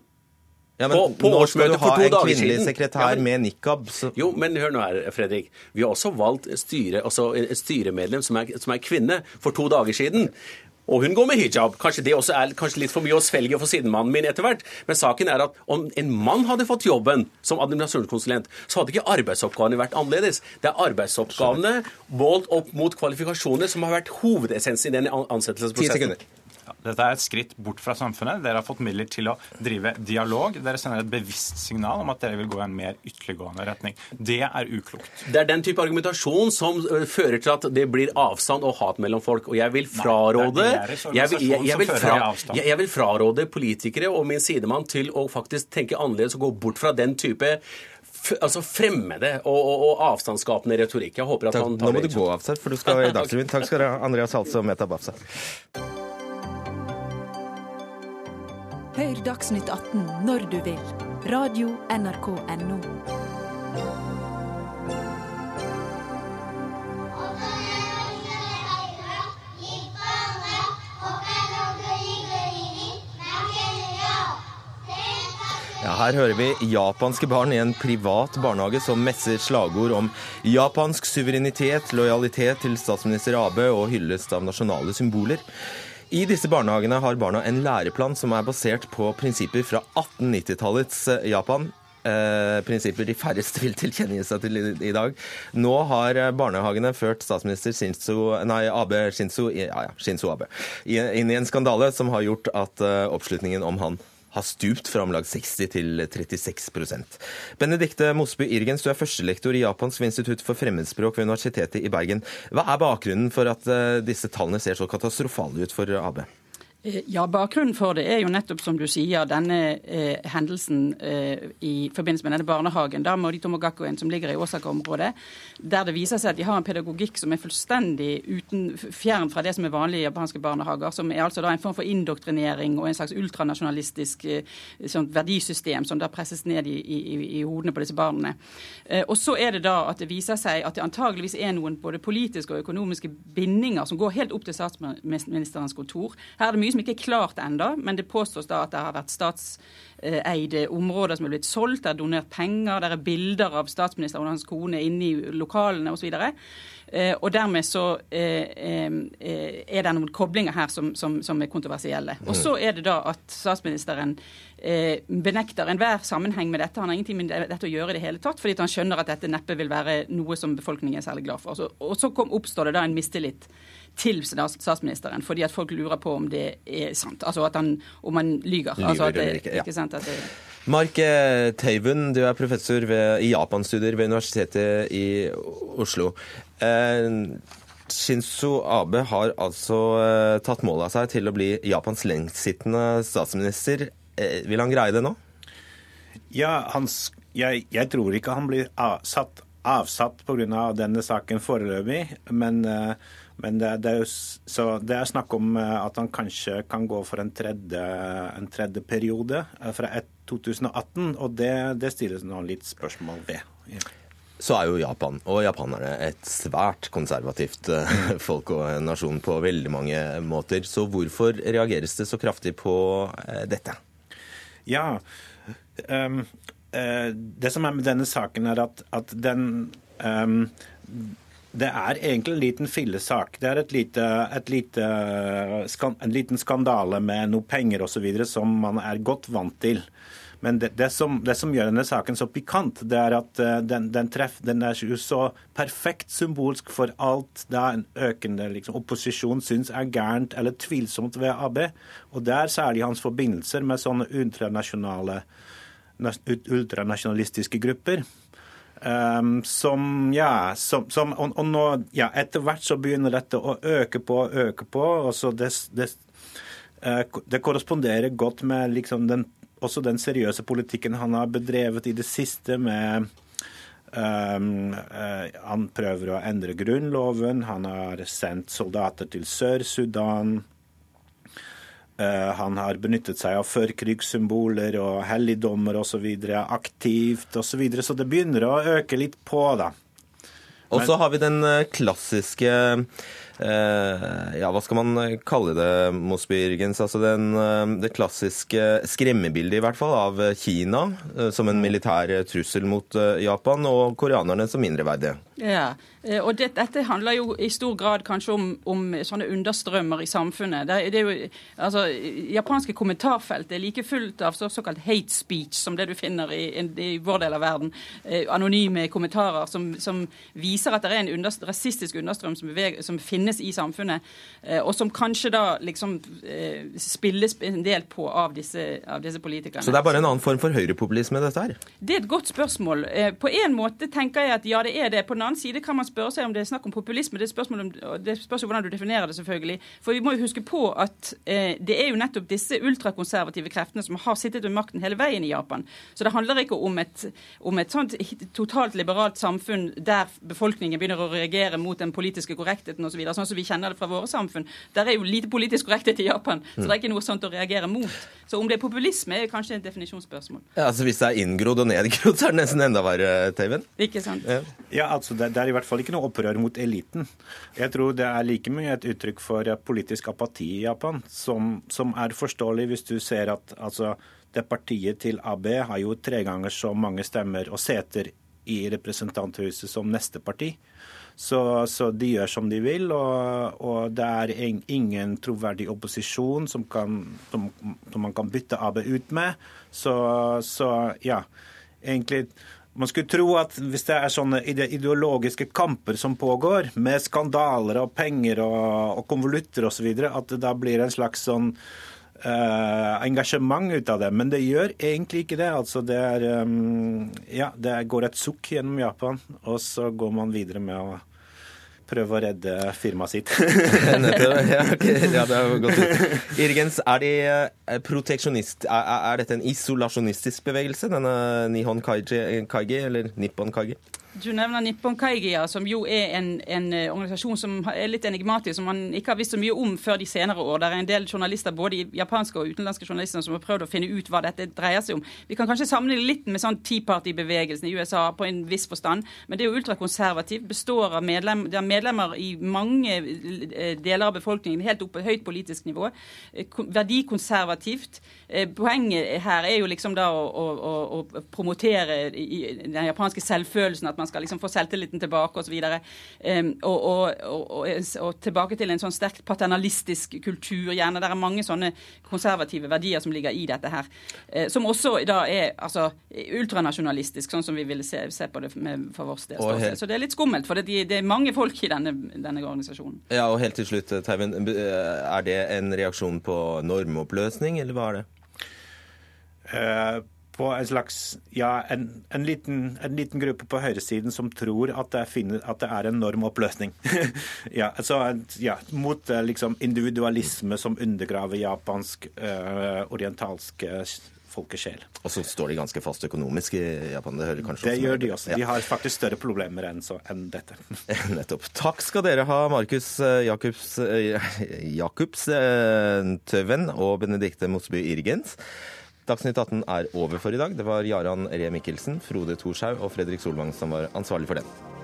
Ja, men På- på Nå skal du ha en kvinnelig siden. sekretær Ja, men- med nikab. Så... Jo, men hør nå her, Fredrik. Vi har også valgt styre, altså en styremedlem som er, som er kvinne, for to dager siden. Og hun går med hijab. Kanskje det også er kanskje litt for mye å svelge for sidemannen min etter hvert. Men saken er at om en mann hadde fått jobben som administrasjonskonsulent, så hadde ikke arbeidsoppgavene vært annerledes. Det er arbeidsoppgavene målt opp mot kvalifikasjoner som har vært hovedessensen i den an- ansettelsesprosessen. Ja, dette er et skritt bort fra samfunnet. Dere har fått midler til å drive dialog. Dere sender et bevisst signal om at dere vil gå i en mer ytterliggående retning. Det er uklokt. Det er den type argumentasjon som fører til at det blir avstand og hat mellom folk. Og jeg vil fraråde det jeg, vil- jeg, jeg, vil fra, fører i avstand. jeg, jeg vil fraråde politikere og min sidemann til å faktisk tenke annerledes og gå bort fra den type f altså fremmede og, og, og avstandsskapende retorikk. Jeg håper at Takk. han Nå må må du gå av for du skal i Dagsrevyen. Takk skal du ha, Andreas Halse og Meta Bafsa. Hør Dagsnytt 18 når du vil. Radio NRK Radio.nrk.no. Ja, her hører vi japanske barn i en privat barnehage som messer slagord om japansk suverenitet, lojalitet til statsminister Abe og hyllest av nasjonale symboler. I disse barnehagene har barna en læreplan som er basert på prinsipper fra 1890-tallets Japan. Eh, prinsipper de færreste vil tilkjennegi seg til i, i dag. Nå har eh, barnehagene ført statsminister Shinzo, nei, Abe Shinzo, ja, ja, Shinzo Abe inn i en skandale som har gjort at eh, oppslutningen om han har stupt fra om lag 60 til 36% Benedikte Mosby Irgens, du er førstelektor i Japansk ved institutt for fremmedspråk ved Universitetet i Bergen. Hva er bakgrunnen for at eh, disse tallene ser så katastrofale ut for AB? Eh, Ja, Bakgrunnen for det er jo nettopp som du sier, denne eh, hendelsen eh, i forbindelse med denne barnehagen da Morito Mogakuen, som ligger i Osaka-området, der det viser seg at de har en pedagogikk som er fullstendig uten, fjern fra det som er vanlige japanske barnehager, som er altså da en form for indoktrinering og en slags ultranasjonalistisk eh, sånn verdisystem som da presses ned i, i, i hodene på disse barna. Eh, og så er det da at det viser seg at det antageligvis er noen både politiske og økonomiske bindinger som går helt opp til statsministerens kontor. Her er det mye som ikke er klart ennå, men det påstås da at det har vært statseide områder som er blitt solgt, det er donert penger, det er bilder av statsministeren og hans kone inne i lokalene osv. Eh, og dermed så eh, er det noen koblinger her som, som, som er kontroversielle. Og så er det da at statsministeren benekter enhver sammenheng med dette. Han har ingenting med dette å gjøre i det hele tatt, fordi han skjønner at dette neppe vil være noe som befolkningen er særlig glad for. Og så kom, oppstår det da en mistillit til statsministeren, fordi at folk lurer på om det er sant. Altså at han, om han lyger. lyger altså det, ikke, ja. ikke sant, det... Mark eh, Teiven, du er professor ved, i japanstudier ved Universitetet i Oslo. Eh, Shinzo Abe har altså eh, tatt mål av seg til å bli Japans lengstsittende statsminister. Eh, vil han greie det nå? Ja, hans, jeg, jeg, tror ikke han blir avsatt, avsatt pga. denne saken foreløpig. Men uh, men det, det, er jo, det, er snakk om eh, at han kanskje kan gå for en tredje, en tredje periode eh, fra 2018, og det, det stilles nå litt spørsmål ved. Ja. Så er jo Japan og japanerne et svært konservativt eh, folk og nasjon på veldig mange måter. Så hvorfor reageres det så kraftig på dette? Ja, um, det som er med denne saken, er at, at den um, det er egentlig en liten fillesak. Det er et lite, et lite, en liten skandale med noe penger osv. som man er godt vant til. Men det, det, som, det, som, gjør denne saken så pikant, det er at eh, den, den, treff, den er så perfekt symbolsk for alt det en økende liksom, opposisjon syns er gærent eller tvilsomt ved AB. Og det er særlig hans forbindelser med sånne ultranasjonale ultranasjonalistiske grupper. Um, som, ja, som, som og, og, nå, ja, etter hvert så begynner dette å øke på og øke på. og så det, det, uh, det korresponderer godt med liksom den, også den seriøse politikken han har bedrevet i det siste med um, uh, Han prøver å endre grunnloven, han har sendt soldater til Sør-Sudan. Eh, han har benyttet seg av førkrigssymboler og helligdommer osv. aktivt osv. Så, videre. så det begynner å øke litt på, da. Og så har vi den eh, klassiske eh, ja, hva skal man kalle det, Mosby Irgens? Altså den, det klassiske skremmebildet, i hvert fall, av Kina som en militær trussel mot Japan, og koreanerne som mindreverdige. Ja, Eh, og det, Dette handler jo i stor grad kanskje om, om sånne understrømmer i samfunnet. Det, det jo, altså, Japanske kommentarfelt er like fullt av så, såkalt hate speech som det du finner i, i vår del av verden. Eh, anonyme kommentarer som, som, viser at det er en underst rasistisk understrøm som, beveger, som, finnes i samfunnet, eh, og som kanskje da liksom eh, spilles en del på av disse, av disse, politikerne. Så det er bare en annen form for høyrepopulisme, dette her? Det er et godt spørsmål. Eh, på en måte tenker jeg at ja, det er det. På den annen side kan man spørre seg om det er snakk om populisme. Det, om, det spørs jo hvordan du definerer det, selvfølgelig. For vi må jo huske på at eh, det er jo nettopp disse ultrakonservative kreftene som har sittet ved makten hele veien i Japan. Så det handler ikke om et, om et sånt totalt liberalt samfunn der befolkningen begynner å reagere mot den politiske korrektheten osv., så sånn som vi kjenner det fra våre samfunn. Der er jo lite politisk korrekthet i Japan, så det er ikke noe sånt å reagere mot. Så om det er populisme, er kanskje et definisjonsspørsmål. Ja, altså Hvis det er inngrodd og nedgrodd, så er det nesten enda verre, Teiven. Ikke sant. Ja, ja altså det, det, er i hvert fall ikke noe opprør mot eliten. Jeg tror det er like mye et uttrykk for politisk apati i Japan, som, som er forståelig hvis du ser at altså, det partiet til AB har jo tre ganger så mange stemmer og seter i representanthuset som neste parti. Så, så, de gjør som de vil, og, og det er ingen troverdig opposisjon som, kan, som, som, man kan bytte AB ut med. Så, så ja, egentlig man skulle tro at hvis det er sånne ideologiske kamper som pågår, med skandaler og penger og, og konvolutter osv., at det da blir en slags sånn uh, engasjement ut av det. Men det gjør egentlig ikke det. Altså det er um, Ja, det går et sukk gjennom Japan, og så går man videre med å prøve å redde firmaet sitt. ja, okay. ja, det er godt ut. Irgens, er, de eh, proteksjonist, er, er, dette en isolasjonistisk bevegelse, denne Nihon Kaigi eller Nippon Kaigi? Du nevner Nippon Kaigia, som jo er en, en, eh, organisasjon som er litt enigmatisk, som man ikke har visst så mye om før de senere år. Det er en del journalister, både japanske og utenlandske journalister, som har prøvd å finne ut hva dette dreier seg om. Vi kan kanskje sammenligne litt med sånn Tea Party-bevegelsen i USA på en viss forstand, men det er jo ultrakonservativt. Består av medlem, det er medlemmer i mange eh, deler av befolkningen, helt oppe på høyt politisk nivå. Eh, verdikonservativt. Poenget her er jo liksom da å, å, å promotere den japanske selvfølelsen. at man skal liksom få selvtilliten tilbake osv. Um, og, og, og, og, og tilbake til en sånn sterkt paternalistisk kultur. gjerne. Det er mange sånne konservative verdier som ligger i dette her. Uh, som også da er altså, ultranasjonalistisk, sånn som vi ville se, se på det med, for vårt del. Helt... Så det er litt skummelt, for det, det er mange folk i denne, denne organisasjonen. Ja, og helt til slutt, Teiven. Er det en reaksjon på normoppløsning, eller hva er det? Uh, på en slags ja, en, en, liten, en, liten, gruppe på høyresiden som tror at det, finner, at det er en normoppløsning. ja, altså, ja, mot eh, liksom, individualisme som undergraver japansk, øh, orientalsk folkesjel. Og så står de ganske fast økonomisk i Japan. Det hører kanskje Det gjør de også. De har faktisk større problemer enn, så, enn dette. Nettopp. Takk skal dere ha, Markus Jakobs, Jakobs Tøven og Benedikte Mosby Irgens. Dagsnytt 18 er over for i dag. Det var Jaran Ree Mikkelsen, Frode Thorshaug og Fredrik Solvang som var ansvarlig for den.